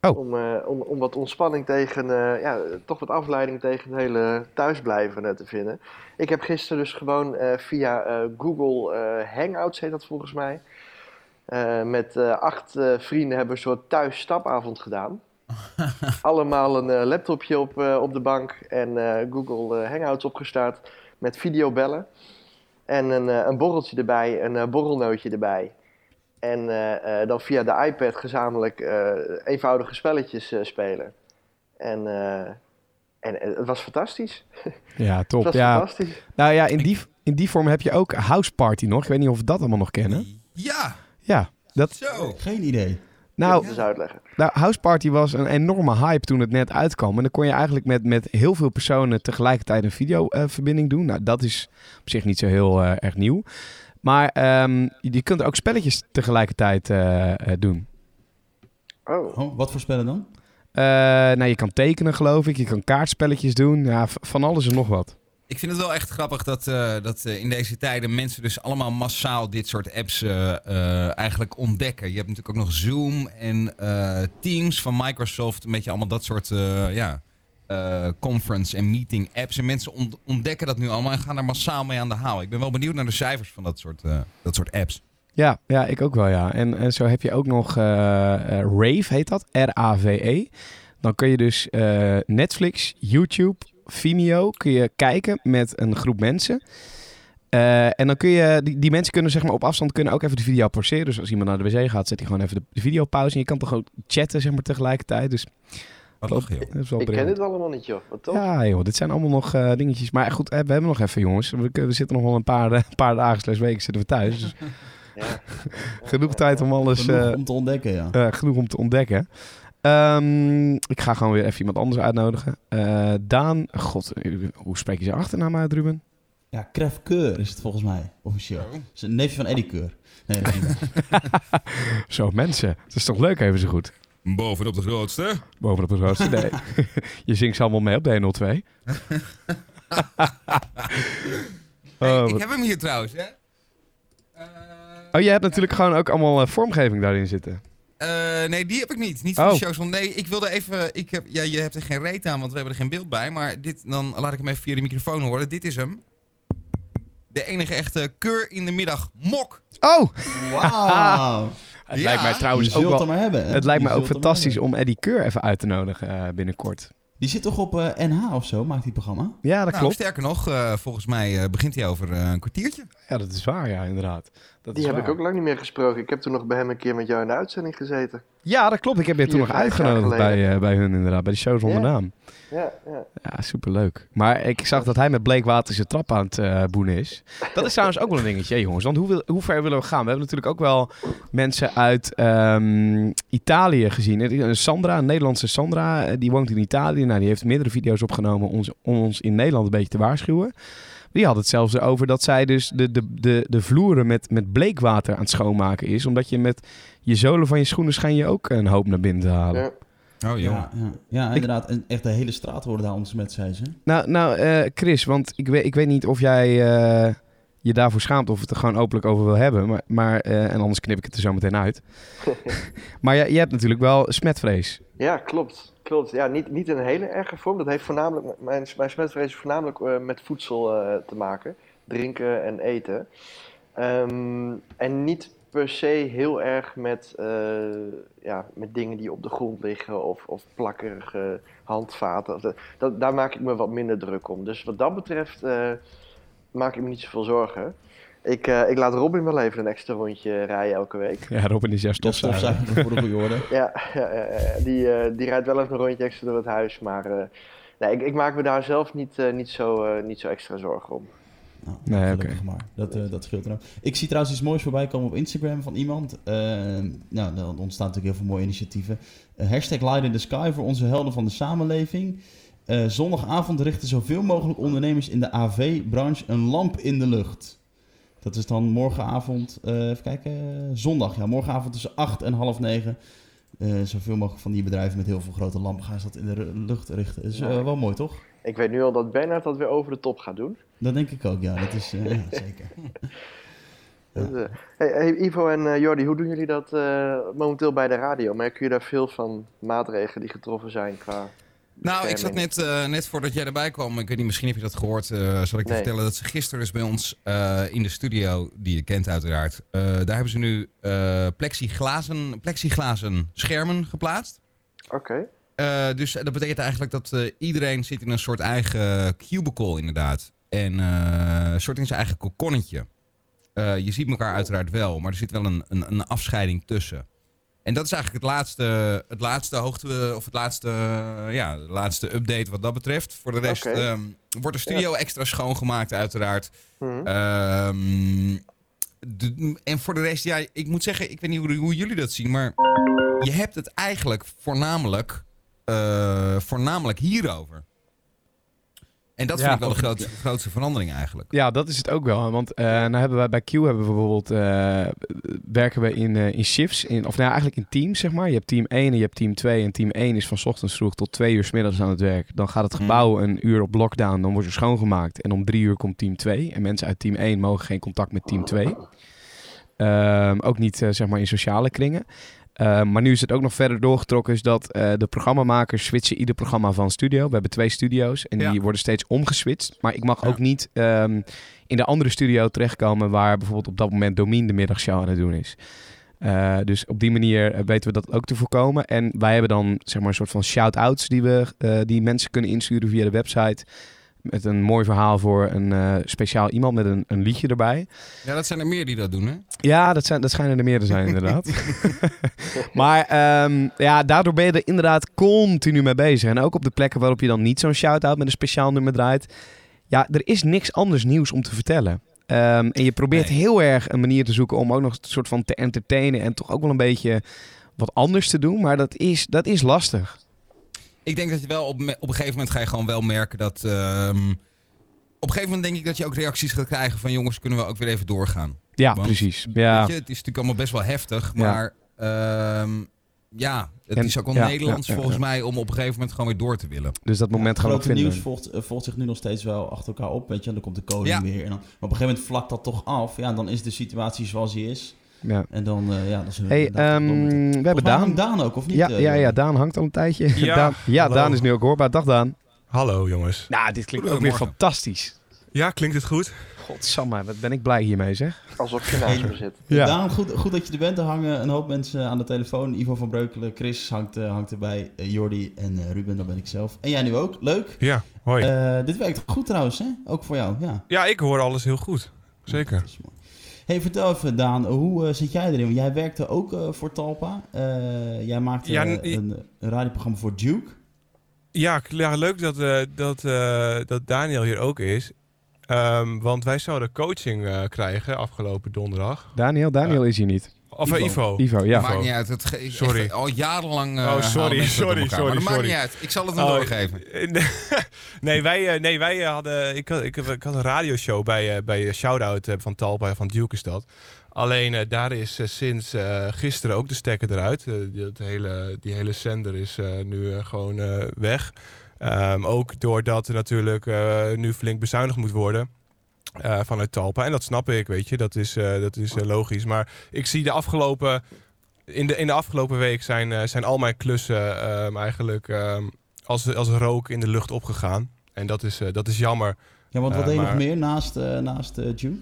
Oh. om, eh, om, om wat ontspanning tegen, ja, toch wat afleiding tegen het hele thuisblijven te vinden. Ik heb gisteren dus gewoon via Google Hangouts, heet dat volgens mij. met acht vrienden hebben we een soort thuisstapavond gedaan. Allemaal een laptopje op, op de bank en Google Hangouts opgestart met videobellen. En een, eh, een borreltje erbij, een eh, borrelnootje erbij. En eh, eh, dan via de iPad gezamenlijk eh, eenvoudige spelletjes eh, spelen. En, eh, en het was fantastisch. Ja, Het top. was Ja. fantastisch. Nou ja, in die, in die vorm heb je ook House Party nog. Ik weet niet of we dat allemaal nog kennen. Ja, Ja, dat... zo. Geen idee. Nou, eens uitleggen. Nou, House Party was een enorme hype toen het net uitkwam. En dan kon je eigenlijk met, met heel veel personen tegelijkertijd een videoverbinding doen. Nou, dat is op zich niet zo heel eh, erg nieuw. Maar ehm, je kunt ook spelletjes tegelijkertijd eh, eh, doen. Oh, Oh, wat voor spellen dan? Eh, nou, je kan tekenen, geloof ik. Je kan kaartspelletjes doen. Ja, van alles en nog wat. Ik vind het wel echt grappig dat, eh, dat eh, in deze tijden mensen dus allemaal massaal dit soort apps eh, eigenlijk ontdekken. Je hebt natuurlijk ook nog Zoom en Teams van Microsoft. Een beetje allemaal dat soort ja, conference en meeting apps. En mensen ont- ontdekken dat nu allemaal en gaan er massaal mee aan de haal. Ik ben wel benieuwd naar de cijfers van dat soort, dat soort apps. Ja, ja, ik ook wel, ja. En, en zo heb je ook nog Rave, heet dat. R-A-V-E. Dan kun je dus Netflix, YouTube, Vimeo kun je kijken met een groep mensen. Eh, en dan kun je, die, die mensen kunnen zeg maar op afstand kunnen ook even de video pauzeren. Dus als iemand naar de wc gaat, zet hij gewoon even de, de video pauze. En je kan toch ook chatten zeg maar tegelijkertijd. Dus Wat lachen, joh. dat is wel ik ken dit allemaal niet, joh. Wat tof. Ja, joh, dit zijn allemaal nog eh, dingetjes. Maar goed, eh, we hebben nog even, jongens. We, we zitten nog wel een paar, eh, paar dagen slash weken zitten we thuis. Dus Ja. genoeg tijd om alles... Genoeg eh, om te ontdekken, ja. genoeg om te ontdekken. Ehm, ik ga gewoon weer even iemand anders uitnodigen. Eh, Daan, god, hoe spreek je zijn achternaam uit, Ruben? Ja, Kref Keur is het volgens mij, officieel. Het is een neefje van Eddie Keur. Nee, dat is niet. Zo, mensen. Dat is toch leuk, even zo goed. Bovenop de grootste. Bovenop het rooster. Nee. je zingt ze allemaal mee op de 102. Hey, oh, ik wat- heb hem hier trouwens, hè. Eh, oh, je hebt natuurlijk gewoon ook allemaal eh, vormgeving daarin zitten. Eh, nee, die heb ik niet. Niet voor Oh. de shows. Want nee, ik wilde even. Ik heb, ja, je hebt er geen reet aan, want we hebben er geen beeld bij. Maar dit, dan laat ik hem even via de microfoon horen. Dit is hem. De enige echte keur in de middag. Mok. Oh! Wauw. Het Ja. lijkt mij trouwens ook wel... hebben. Het lijkt mij ook fantastisch om Eddie Keur even uit te nodigen eh, binnenkort. Die zit toch op eh, NH of zo, maakt die programma? Ja, dat Nou, klopt. sterker nog, eh, volgens mij eh, begint hij over eh, een kwartiertje. Ja, dat is waar, ja, inderdaad. Dat Die heb ik ook lang niet meer gesproken. Ik heb toen nog bij hem een keer met jou in de uitzending gezeten. Ja, dat klopt. Ik heb je toen nog uitgenodigd bij, eh, bij hun inderdaad, bij de show zonder naam. Ja, ja. Ja, superleuk. Maar ik zag dat hij met Bleekwater zijn trap aan het eh, boenen is. Dat is trouwens ook wel een dingetje, jongens. Want hoe, wil- hoe ver willen we gaan? We hebben natuurlijk ook wel mensen uit ehm, Italië gezien. Een Sandra, een Nederlandse Sandra, eh, die woont in Italië. Nou, die heeft meerdere video's opgenomen om ons, om ons in Nederland een beetje te waarschuwen. Die had het zelfs erover dat zij dus de, de, de, de vloeren met, met bleekwater aan het schoonmaken is. Omdat je met je zolen van je schoenen schijn je ook een hoop naar binnen te halen. ja. Oh Ja, ja. ja inderdaad. En echt de hele straat worden daar ontsmet, zei ze. Nou, nou eh, Chris, want ik weet, ik weet niet of jij eh, je daarvoor schaamt of het er gewoon openlijk over wil hebben. Maar, maar, eh, en anders knip ik het er zo meteen uit. maar je, je hebt natuurlijk wel smetvrees. Ja, klopt. Klopt. Ja, niet, niet een hele erge vorm. Dat heeft voornamelijk, mijn, mijn smetvrees voornamelijk eh, met voedsel eh, te maken. Drinken en eten. Ehm, en niet per se heel erg met, eh, ja, met dingen die op de grond liggen of, of plakkerige handvaten. Dat, daar maak ik me wat minder druk om. Dus wat dat betreft maak ik me niet zoveel zorgen. Ik, eh, ik laat Robin wel even een extra rondje rijden elke week. Ja, Robin is jouw Dat stofzuiger. stofzuiger voor de goede orde. Ja, ja, die, eh, die rijdt wel even een rondje extra door het huis. Maar eh, nee, ik, ik maak me daar zelf niet, eh, niet, zo, eh, niet zo extra zorgen om. Nou, Nee, gelukkig oké. maar. Dat, eh, dat scheelt er ook. Ik zie trouwens iets moois voorbij komen op Instagram van iemand. Eh, nou, dan ontstaan natuurlijk heel veel mooie initiatieven. Hashtag Light in the Sky voor onze helden van de samenleving. Eh, zondagavond richten zoveel mogelijk ondernemers in de AV-branche een lamp in de lucht. Dat is dan morgenavond, eh, even kijken, zondag. Ja, morgenavond tussen 8 en half 9. Eh, zoveel mogelijk van die bedrijven met heel veel grote lampen gaan ze dat in de lucht richten. Dat is eh, wel mooi, toch? Ik weet nu al dat Bernard dat weer over de top gaat doen. Dat denk ik ook, ja. Dat is ja, zeker. Hey, hey, Ivo en Jordi, hoe doen jullie dat momenteel bij de radio? Merken jullie daar veel van maatregelen die getroffen zijn qua Nou, ik zat net, eh, net voordat jij erbij kwam, ik weet niet, misschien heb je dat gehoord, eh, zal ik je vertellen dat ze gisteren dus bij ons eh, in de studio, die je kent uiteraard, daar hebben ze nu plexiglazen, plexiglazen schermen geplaatst. Oké. Dus dat betekent eigenlijk dat iedereen zit in een soort eigen cubicle inderdaad. En een soort in zijn eigen kokonnetje. Je ziet elkaar uiteraard wel, maar er zit wel een, een, een afscheiding tussen. En dat is eigenlijk het laatste, het laatste hoogte, of het laatste, eh, ja, de laatste update wat dat betreft. Voor de rest ehm, wordt de studio extra schoongemaakt uiteraard. Mhm. Ehm, de- en voor de rest, ja, ik moet zeggen, ik weet niet hoe, hoe jullie dat zien, maar je hebt het eigenlijk voornamelijk, eh, voornamelijk hierover. En dat Ja. vind ik wel de grootste, grootste verandering eigenlijk. Ja, dat is het ook wel. Want eh nou hebben wij bij Q hebben we bijvoorbeeld eh, werken we in, eh, in shifts, in, of nou ja, eigenlijk in teams zeg maar. Je hebt team 1 en je hebt team 2 en team 1 is van 's ochtends vroeg tot 2 uur 's middags aan het werk. Dan gaat het gebouw een uur op lockdown, dan wordt er schoongemaakt en om 3 uur komt team 2 en mensen uit team 1 mogen geen contact met team 2. Ehm, ook niet zeg maar in sociale kringen. Ehm, maar nu is het ook nog verder doorgetrokken, is dat eh, de programmamakers switchen ieder programma van studio. We hebben twee studio's en Ja. die worden steeds omgeswitcht. Maar ik mag Ja. ook niet ehm, in de andere studio terechtkomen waar bijvoorbeeld op dat moment Domien de middagshow aan het doen is. Eh, dus op die manier eh, weten we dat ook te voorkomen. En wij hebben dan zeg maar een soort van shout-outs die, we, eh, die mensen kunnen insturen via de website. Met een mooi verhaal voor een eh, speciaal iemand met een, een liedje erbij. Ja, dat zijn er meer die dat doen, hè? Ja, dat, zijn, dat schijnen er meer te zijn, inderdaad. maar ehm, ja, daardoor ben je er inderdaad continu mee bezig. En ook op de plekken waarop je dan niet zo'n shout-out met een speciaal nummer draait. Ja, er is niks anders nieuws om te vertellen. Ehm, en je probeert Nee. heel erg een manier te zoeken om ook nog een soort van te entertainen. En toch ook wel een beetje wat anders te doen. Maar dat is, dat is lastig. Ik denk dat je wel op, op een gegeven moment ga je gewoon wel merken dat... ehm, op een gegeven moment denk ik dat je ook reacties gaat krijgen van... jongens, kunnen we ook weer even doorgaan? Ja, Want, precies. Ja. Weet je, het is natuurlijk allemaal best wel heftig, Ja. maar ehm, ja, het En- is ook wel ja, Nederlands ja, ja, volgens ja. mij om op een gegeven moment gewoon weer door te willen. Dus dat moment gaan we vinden. nieuws volgt, eh, volgt zich nu nog steeds wel achter elkaar op, weet je. En dan komt de koning Ja. weer. En dan, maar op een gegeven moment vlakt dat toch af. Ja, dan is de situatie zoals die is. Ja. En dan, eh, ja, dan zullen we Hey, inderdaad ehm, we hebben hangt Daan. Daan ook, of niet? Ja, eh, ja? Daan hangt al een tijdje. Ja, Daan, ja, hallo. Daan is nu ook hoorbaar. Dag Daan. Hallo jongens. Nou, dit klinkt ook weer fantastisch. Ja, klinkt het goed? Godsamme, wat ben ik blij hiermee zeg. Alsof je naast me zit. Ja. Daan, goed, goed dat je er bent. Er hangen een hoop mensen aan de telefoon. Ivo van Breukelen, Chris hangt, eh, hangt erbij. Jordi en Ruben, dat ben ik zelf. En jij nu ook. Leuk. Ja, hoi. Eh, dit werkt goed trouwens, hè? Ook voor jou, ja. ja, ik hoor alles heel goed. Zeker. Dat is mooi. Hey, vertel even Daan, hoe eh, zit jij erin? Want jij werkte ook eh, voor Talpa. Eh, jij maakte Ja, een, een radioprogramma voor Duke. Ja, ja leuk dat, eh, dat, eh, dat Daniel hier ook is. Ehm, want wij zouden coaching eh, krijgen afgelopen donderdag. Daniel, Daniel is hier niet. Of eh, Ivo. Ivo. Ivo, ja. Maakt niet uit. Het ge- is Sorry. echt al jarenlang. eh, Oh, sorry, dat sorry, elkaar. sorry, Maar dat maakt sorry. niet uit. Ik zal het hem Oh, doorgeven. eh, nee, wij, eh, nee, wij eh, hadden. Ik had, ik, ik had een radioshow bij, eh, bij Shoutout eh, van Talpa van Duke is dat. Alleen eh, daar is eh, sinds eh, gisteren ook de stekker eruit. Eh, die, dat hele, die hele zender is eh, nu eh, gewoon eh, weg. Ehm, ook doordat er natuurlijk eh, nu flink bezuinigd moet worden. Eh, vanuit Talpa. En dat snap ik, weet je. Dat is, eh, dat is eh, logisch. Maar ik zie de afgelopen. In de, in de afgelopen week zijn, zijn al mijn klussen ehm, eigenlijk ehm, als, als rook in de lucht opgegaan. En dat is, dat is jammer. Ja, want wat deed je nog meer naast, naast Duke?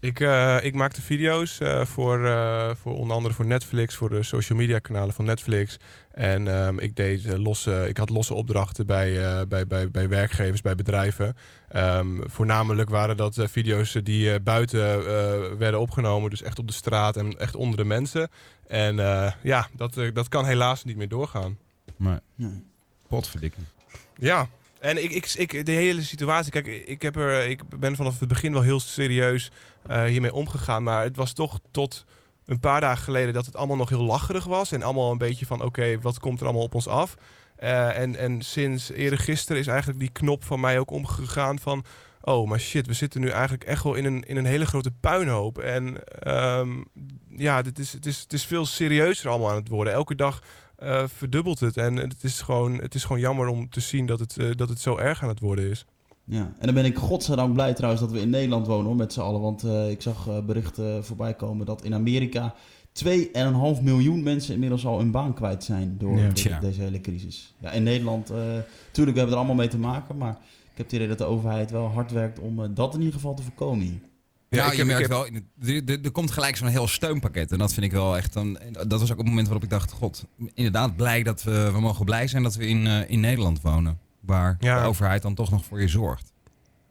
Ik, eh, ik maakte video's eh, voor, eh, voor onder andere voor Netflix, voor de social media kanalen van Netflix. En ehm, ik, deed, eh, losse, ik had losse opdrachten bij, eh, bij, bij, bij werkgevers, bij bedrijven. Ehm, voornamelijk waren dat eh, video's die eh, buiten eh, werden opgenomen, dus echt op de straat en echt onder de mensen. En eh, ja, dat, eh, dat kan helaas niet meer doorgaan. Maar Nee. potverdikking. Ja, en ik, ik, de hele situatie, kijk, ik, heb er, ik ben vanaf het begin wel heel serieus eh, hiermee omgegaan. Maar het was toch tot een paar dagen geleden dat het allemaal nog heel lacherig was. En allemaal een beetje van, oké, wat komt er allemaal op ons af? Eh, en, en sinds eerder gisteren is eigenlijk die knop van mij ook omgegaan van... Oh, maar shit, we zitten nu eigenlijk echt wel in een, in een hele grote puinhoop. En ehm, ja, dit is, het, is, het is veel serieuzer allemaal aan het worden. Elke dag eh, verdubbelt het. En het is, gewoon, het is gewoon jammer om te zien dat het, eh, dat het zo erg aan het worden is. Ja, en dan ben ik godzijdank blij trouwens dat we in Nederland wonen hoor, met z'n allen. Want eh, ik zag eh, berichten voorbij komen dat in Amerika 2,5 miljoen mensen inmiddels al hun baan kwijt zijn door Ja. de- Tja. deze hele crisis. Ja, in Nederland, eh tuurlijk hebben we er allemaal mee te maken, maar ik heb het idee dat de overheid wel hard werkt om dat in ieder geval te voorkomen hier. Ja, ik je merkt heb- wel, er, er, er komt gelijk zo'n heel steunpakket. En dat vind ik wel echt, dan, dat was ook het moment waarop ik dacht, god, inderdaad blij dat we, we mogen blij zijn dat we in, eh, in Nederland wonen. Waar Ja. de overheid dan toch nog voor je zorgt.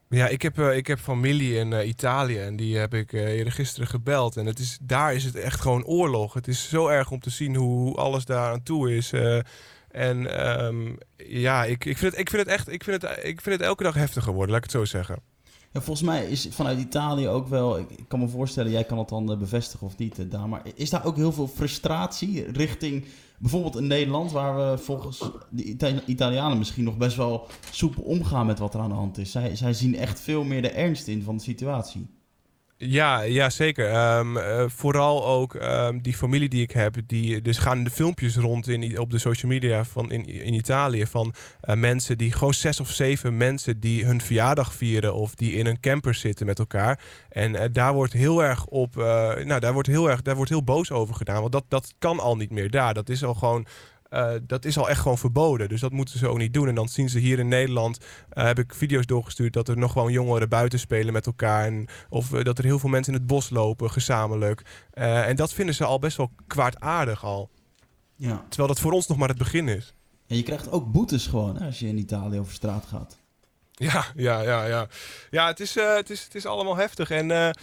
Ja, ik heb, eh, ik heb familie in eh, Italië en die heb ik eerder gisteren gebeld. En het is, daar is het echt gewoon oorlog. Het is zo erg om te zien hoe, hoe alles daar aan toe is. en ehm, ja, ik, ik, vind het, ik, vind het echt, ik, vind het, ik vind het elke dag heftiger worden, laat ik het zo zeggen. Ja, volgens mij is vanuit Italië ook wel, ik, kan me voorstellen, jij kan het dan eh, bevestigen of niet, eh, Daan, maar is daar ook heel veel frustratie richting bijvoorbeeld een Nederland waar we volgens de Ita- Italianen misschien nog best wel soepel omgaan met wat er aan de hand is? Zij, zij zien echt veel meer de ernst in van de situatie. Ja, ja zeker. Ehm, eh, vooral ook ehm, die familie die ik heb. Die, dus gaan de filmpjes rond in, op de social media van in, in Italië. Van eh, mensen die gewoon zes of zeven mensen die hun verjaardag vieren. Of die in een camper zitten met elkaar. En eh, daar wordt heel erg op. nou, daar wordt heel erg. Daar wordt heel boos over gedaan. Want dat, dat kan al niet meer daar. Dat is al gewoon. Eh, dat is al echt gewoon verboden. Dus dat moeten ze ook niet doen. En dan zien ze hier in Nederland. eh, heb ik video's doorgestuurd. dat er nog gewoon jongeren buiten spelen met elkaar. En of eh, dat er heel veel mensen in het bos lopen, gezamenlijk. En dat vinden ze al best wel kwaadaardig al. Ja. Terwijl dat voor ons nog maar het begin is. En je krijgt ook boetes gewoon hè, als je in Italië over straat gaat. Ja, ja, ja, ja. Ja, het is, het is, het is allemaal heftig. En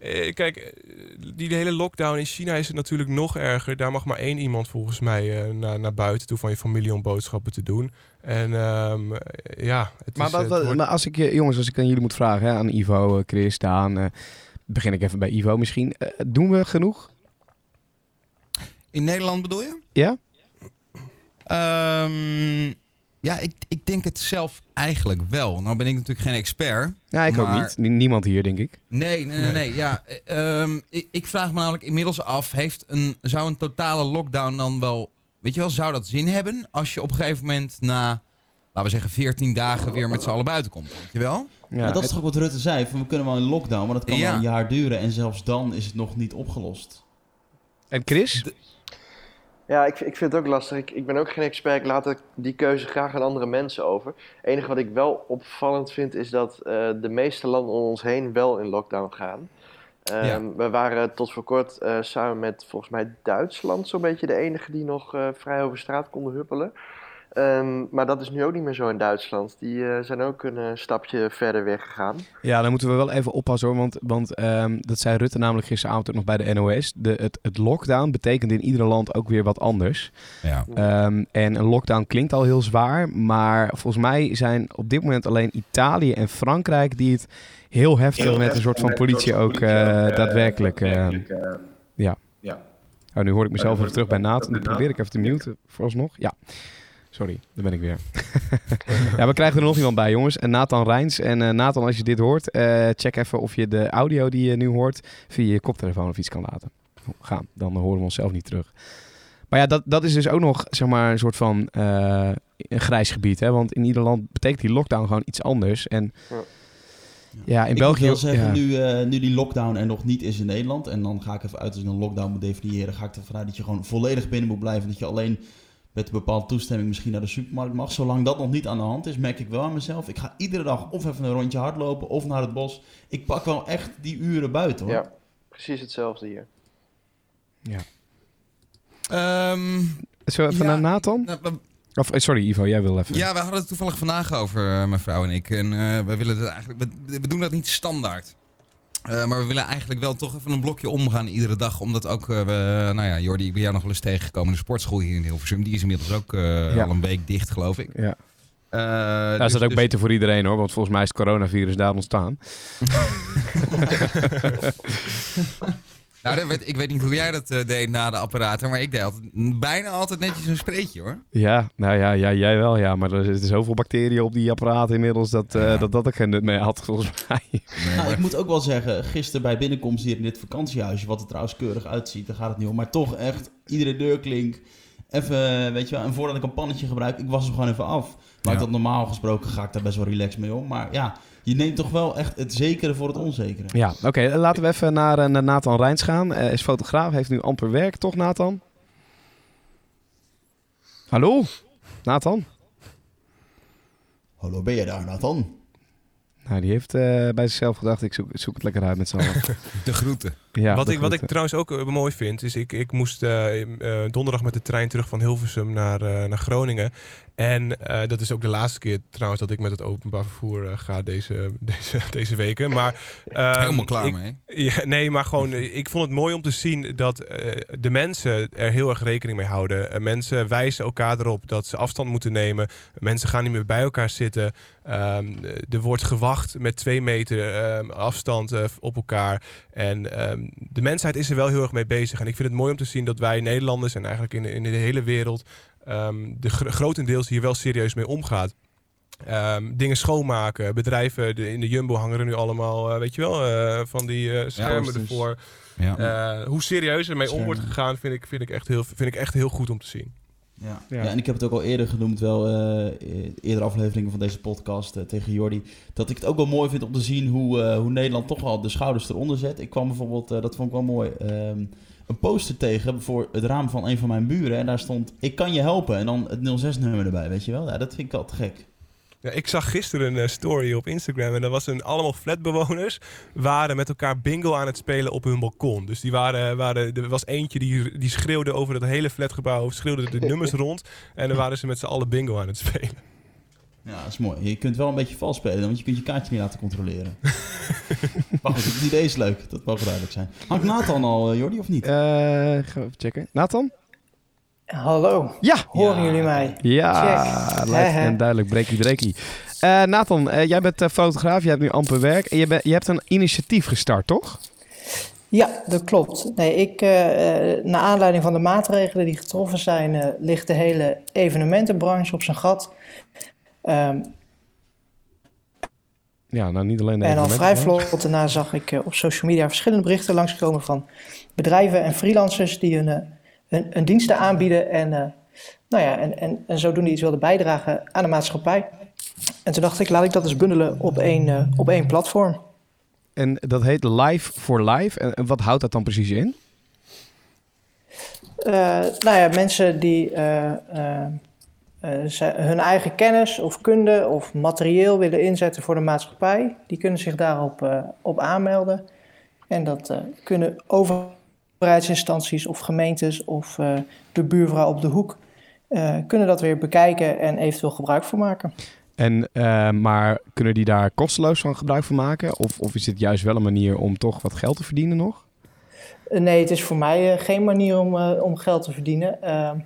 eh, kijk, eh, die hele lockdown in China is het natuurlijk nog erger. Daar mag maar één iemand volgens mij eh, naar, naar buiten toe van je familie om boodschappen te doen. En ehm, eh, ja, het Maar, is, wat, het wat- wordt- maar als ik, je- jongens, als ik aan jullie moet vragen, hè, aan Ivo, Chris, Daan, begin ik even bij Ivo misschien. Doen we genoeg? In Nederland bedoel je? Ja? Ehm, ja, ik, ik denk het zelf eigenlijk wel. Nou ben ik natuurlijk geen expert. Ja, ik ook niet. Nie- Niemand hier, denk ik. Nee, nee, nee. nee. Ja, eh, ehm, ik, ik vraag me namelijk inmiddels af, heeft een, zou een totale lockdown dan wel, weet je wel, zou dat zin hebben als je op een gegeven moment na, laten we zeggen, 14 dagen weer met z'n allen buiten komt, weet je wel? Ja, maar dat is toch ook wat Rutte zei, van we kunnen wel in lockdown, maar dat kan Ja. wel een jaar duren en zelfs dan is het nog niet opgelost. En Chris? Ja, ik, ik vind het ook lastig. Ik, ik ben ook geen expert. Ik laat die keuze graag aan andere mensen over. Het enige wat ik wel opvallend vind is dat eh, de meeste landen om ons heen wel in lockdown gaan. Ehm, Ja. We waren tot voor kort eh, samen met volgens mij Duitsland zo'n beetje de enige die nog eh, vrij over straat konden huppelen. Ehm, maar dat is nu ook niet meer zo in Duitsland. Die eh, zijn ook een eh, stapje verder weggegaan. Ja, dan moeten we wel even oppassen hoor. Want, want ehm, dat zei Rutte namelijk gisteravond ook nog bij de NOS. De, het, het lockdown betekent in ieder land ook weer wat anders. Ja. Ehm, en een lockdown klinkt al heel zwaar. Maar volgens mij zijn op dit moment alleen Italië en Frankrijk die het heel heftig met een soort van politie ook eh, daadwerkelijk. ehm, ja. Oh, nu hoor ik mezelf even terug bij Nathan. Die probeer ik even te muten vooralsnog. Ja. Sorry, daar ben ik weer. ja, we krijgen er nog iemand bij, jongens. En Nathan Rijns. En eh, Nathan, als je dit hoort, eh, check even of je de audio die je nu hoort via je koptelefoon of iets kan laten gaan. Dan horen we onszelf niet terug. Maar ja, dat, dat is dus ook nog zeg maar, een soort van eh, een grijs gebied. Hè? Want in ieder land betekent die lockdown gewoon iets anders. En Ja. ja, in ik België... moet wel zeggen, ja. nu, eh, nu die lockdown er nog niet is in Nederland, en dan ga ik even uit als ik een lockdown moet definiëren, ga ik ervan uit dat je gewoon volledig binnen moet blijven. Dat je alleen met een bepaalde toestemming misschien naar de supermarkt mag. Zolang dat nog niet aan de hand is, merk ik wel aan mezelf. Ik ga iedere dag of even een rondje hardlopen of naar het bos. Ik pak wel echt die uren buiten hoor. Ja, precies hetzelfde hier. Ehm, Zo even Ja, naar Nathan? nou, we- Of, eh, sorry Ivo, jij wil even. ja, we hadden het toevallig vandaag over, eh, mijn vrouw en ik. En eh, we willen het eigenlijk, we, we doen dat niet standaard. Eh, maar we willen eigenlijk wel toch even een blokje omgaan iedere dag. Omdat ook, eh, we, nou ja, Jordi, ik ben jou nog wel eens tegengekomen in de sportschool hier in Hilversum. Die is inmiddels ook eh, Ja. al een week dicht, geloof ik. Ja. Eh, Daar dus- is dat ook dus- beter voor iedereen hoor, want volgens mij is het coronavirus daar ontstaan. Nou, dat ik weet niet hoe jij dat eh, deed na de apparaten, maar ik deed altijd, bijna altijd netjes een spreetje hoor. Ja, nou ja, ja, jij wel ja, maar er zitten zoveel bacteriën op die apparaten inmiddels dat eh, Ja. dat, dat ook geen nut meer had volgens mij. Nou, ik moet ook wel zeggen, gisteren bij binnenkomst hier in dit vakantiehuisje, wat er trouwens keurig uitziet, daar gaat het niet om. Maar toch echt, iedere deurklink, even, weet je wel, en voordat ik een pannetje gebruik, ik was hem gewoon even af. Maar Ja. dat normaal gesproken ga ik daar best wel relaxed mee om. Maar ja, je neemt toch wel echt het zekere voor het onzekere. Ja, oké, laten we even naar, eh, naar Nathan Rijns gaan. Eh is fotograaf, heeft nu amper werk, toch Nathan? Hallo? Nathan? Hallo, ben je daar, Nathan? Nou, die heeft eh, bij zichzelf gedacht, ik zoek, zoek het lekker uit met z'n allen. De groeten. Ja, wat, ik, wat ik trouwens ook eh, mooi vind, is ik, ik moest eh, eh, donderdag met de trein terug van Hilversum naar, eh, naar Groningen. En eh, dat is ook de laatste keer trouwens dat ik met het openbaar vervoer ga deze, deze, deze weken. Maar, ehm, Helemaal klaar ik- mee. Ja, nee, maar gewoon, ik vond het mooi om te zien dat eh, de mensen er heel erg rekening mee houden. Mensen wijzen elkaar erop dat ze afstand moeten nemen. Mensen gaan niet meer bij elkaar zitten. Ehm, eh, er wordt gewacht met twee meter ehm, afstand op elkaar. En ehm, de mensheid is er wel heel erg mee bezig. En ik vind het mooi om te zien dat wij Nederlanders en eigenlijk in, de- in de hele wereld ehm, de gr- grotendeels hier wel serieus mee omgaat. Ehm, dingen schoonmaken. Bedrijven de, in de Jumbo hangen er nu allemaal, eh, weet je wel, eh, van die eh, schermen ervoor. Ja. Hoe serieus ermee om wordt gegaan, vind ik, vind, ik echt heel, vind ik echt heel goed om te zien. Ja. Ja. En ik heb het ook al eerder genoemd, wel eh eerdere afleveringen van deze podcast eh, tegen Jordi, dat ik het ook wel mooi vind om te zien hoe, eh, hoe Nederland toch al de schouders eronder zet. Ik kwam bijvoorbeeld, eh, dat vond ik wel mooi, ehm, een poster tegen voor het raam van een van mijn buren en daar stond, ik kan je helpen en dan het 06-nummer erbij, weet je wel? Ja, dat vind ik wel te gek. Ja, ik zag gisteren een eh, story op Instagram en dat was een allemaal flatbewoners waren met elkaar bingo aan het spelen op hun balkon. Dus die waren, waren er was eentje die, die schreeuwde over het hele flatgebouw, schreeuwde de nummers rond en dan waren ze met z'n allen bingo aan het spelen. Ja, dat is mooi. Je kunt wel een beetje vals spelen, want je kunt je kaartje niet laten controleren. maar goed, het idee is leuk, dat mag duidelijk zijn. Hangt Nathan al, eh, Jordi, of niet? Eh, gaan we even checken. Nathan? Hallo, Ja! horen Ja. jullie mij? Ja, Hehe. en duidelijk. Breakie, breakie. Eh, Nathan, eh, jij bent eh, fotograaf, jij hebt nu amper werk. En je, bent- je hebt een initiatief gestart, toch? Ja, dat klopt. Nee, ik, naar aanleiding van de maatregelen die getroffen zijn, eh, ligt de hele evenementenbranche op zijn gat. Ehm, Ja, nou niet alleen de en al vrij vlot daarna zag ik op social media verschillende berichten langskomen van bedrijven en freelancers die hun, eh, hun, hun diensten aanbieden en, eh, nou ja, en, en, en zodoende iets wilden bijdragen aan de maatschappij. En toen dacht ik, laat ik dat eens bundelen op één, eh, op één platform. En dat heet Live for Life. En, en wat houdt dat dan precies in? Eh, nou ja, mensen die ze- hun eigen kennis of kunde of materieel willen inzetten voor de maatschappij, die kunnen zich daarop op aanmelden. En dat kunnen overheidsinstanties of gemeentes of eh, de buurvrouw op de hoek eh, kunnen dat weer bekijken en eventueel gebruik van maken. En, eh, maar kunnen die daar kosteloos van gebruik van maken? Of, of is dit juist wel een manier om toch wat geld te verdienen nog? Nee, het is voor mij geen manier om, om geld te verdienen. Ehm,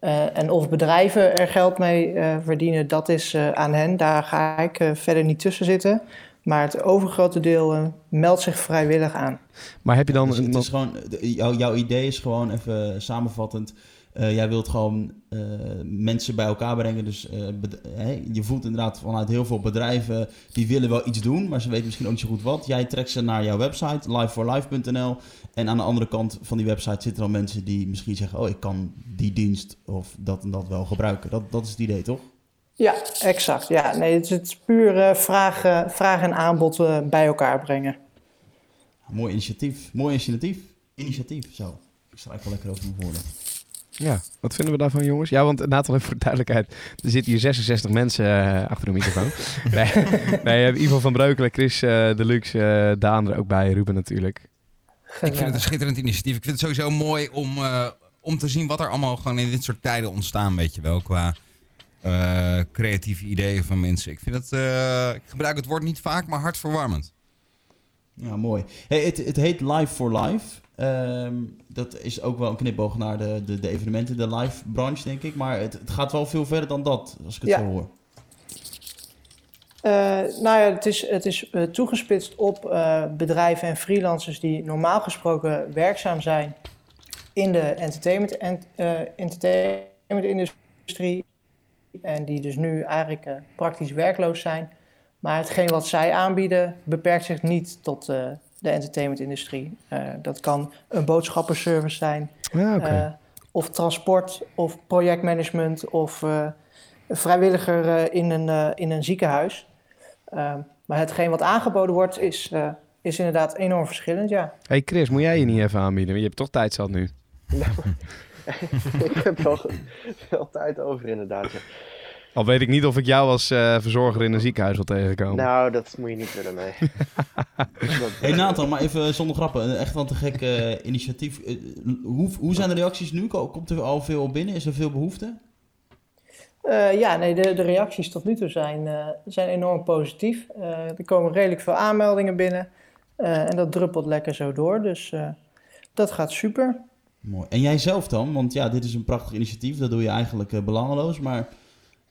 eh, en of bedrijven er geld mee verdienen, dat is aan hen. Daar ga ik verder niet tussen zitten. Maar het overgrote deel eh, meldt zich vrijwillig aan. Maar heb je dan... Dus een- het is gewoon, jou- jouw idee is gewoon even samenvattend. eh, jij wilt gewoon eh, mensen bij elkaar brengen. Dus eh, je voelt inderdaad vanuit heel veel bedrijven die willen wel iets doen, maar ze weten misschien ook niet zo goed wat. Jij trekt ze naar jouw website, liveforlife.nl. En aan de andere kant van die website zitten dan mensen die misschien zeggen: Oh, ik kan die dienst of dat en dat wel gebruiken. Dat, dat is het idee, toch? Ja, exact. Ja, nee, het is, puur eh, vraag, eh, vraag en aanbod eh, bij elkaar brengen. Mooi initiatief. Mooi initiatief. Initiatief, zo. Ik schrijf wel lekker over mijn woorden. Ja, wat vinden we daarvan, jongens? Ja, want Nathan, even voor de duidelijkheid. Er zitten hier 66 mensen eh, achter de microfoon. nee, nee, je hebt Ivo van Breukelen, Chris eh, Deluxe, eh Daan er ook bij, Ruben natuurlijk. Ik vind het een schitterend initiatief. Ik vind het sowieso mooi om, eh, om te zien wat er allemaal gewoon in dit soort tijden ontstaan, weet je wel, qua eh, creatieve ideeën van mensen. Ik vind het, eh, ik gebruik het woord niet vaak, maar hartverwarmend. Ja, mooi. Hey, het, het heet Live for Life. Ehm, dat is ook wel een knipoog naar de, de, de evenementen, de live branche, denk ik. Maar het, het gaat wel veel verder dan dat, als ik het Ja. zo hoor. Eh, nou ja, het is, het is eh, toegespitst op eh, bedrijven en freelancers die normaal gesproken werkzaam zijn in de entertainment, en, eh, entertainment-industrie. En die dus nu eigenlijk eh, praktisch werkloos zijn. Maar hetgeen wat zij aanbieden beperkt zich niet tot eh, de entertainment-industrie. Eh, dat kan een boodschappenservice zijn, Ja, oké. of transport, of projectmanagement, of eh, vrijwilliger eh, in, een, eh, in een ziekenhuis. Ehm, maar hetgeen wat aangeboden wordt, is, eh, is inderdaad enorm verschillend, ja. hey Chris, moet jij je niet even aanbieden? Je hebt toch tijd zat nu. ik heb wel veel tijd over inderdaad. ja. Al weet ik niet of ik jou als eh, verzorger in een ziekenhuis wil tegenkomen. Nou, dat moet je niet willen, nee. Dat- Hey Nathan, maar even zonder grappen. Echt wel een te gek eh, initiatief. Eh, hoe, hoe zijn de reacties nu? Ko- Komt er al veel binnen? Is er veel behoefte? Eh, ja, nee, de, de reacties tot nu toe zijn, eh, zijn enorm positief. Eh, er komen redelijk veel aanmeldingen binnen. eh, en dat druppelt lekker zo door. Dus eh, dat gaat super. Mooi. En jij zelf dan? Want ja, dit is een prachtig initiatief. Dat doe je eigenlijk eh, belangeloos. Maar ja,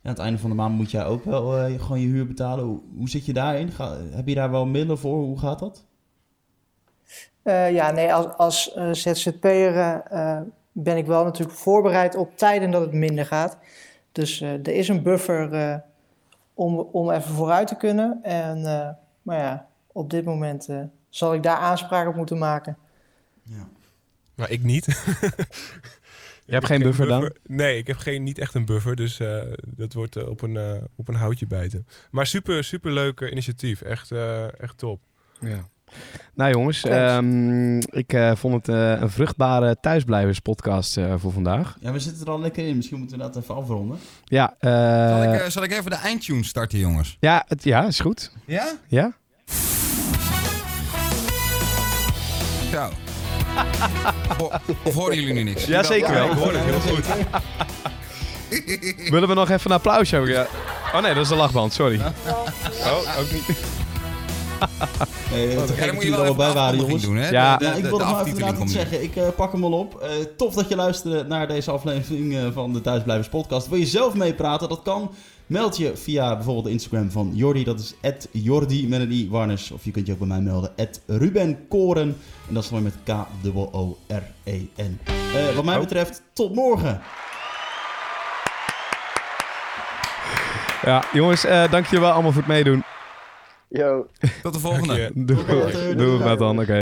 aan het einde van de maand moet jij ook wel eh, gewoon je huur betalen. Hoe, hoe zit je daarin? Ga, heb je daar wel middelen voor? Hoe gaat dat? Eh, ja, nee, als, als ZZP'er ben ik wel natuurlijk voorbereid op tijden dat het minder gaat. Dus er is een buffer om, om even vooruit te kunnen. En, maar ja, op dit moment zal ik daar aanspraak op moeten maken. Ja. Maar ik niet. Je hebt geen buffer dan? Nee, ik heb geen, niet echt een buffer. Dus eh, dat wordt eh, op, een, eh, op een houtje bijten. Maar super, super leuk initiatief. Echt, eh, echt top. Ja. Nou jongens, ehm, ik eh, vond het eh, een vruchtbare thuisblijverspodcast eh voor vandaag. Ja, we zitten er al lekker in. Misschien moeten we dat even afronden. Ja, eh, Zal, ik, eh, zal ik even de eindtune starten, jongens? ja, het, ja, is goed. Ja? Ja? Zo. Ho- of horen jullie nu niks? Ja, zeker wel. ik hoor het heel goed. Willen we nog even een applausje hebben? Ja. Oh nee, dat is de lachband, sorry. Oh, ook niet. Nee, te Ja, gek dan dat moet je jullie wel er bij waren, jongens. doen, hè? Ja. De, Ja, de, ik wil nog maar nu. zeggen. Ik eh, pak hem al op. Eh, tof dat je luisterde naar deze aflevering eh, van de Thuisblijvers podcast. Wil je zelf meepraten? Dat kan. Meld je via bijvoorbeeld de Instagram van Jordi. Dat is Jordi met een i Warners. Of je kunt je ook bij mij melden. Ruben Koren. En dat is dan met K-O-O-R-E-N. Eh, wat mij Oh. betreft, tot morgen. Ja, jongens, eh dank je wel allemaal voor het meedoen. Yo. Tot de volgende. Doei. doei, doei, dan. Oké.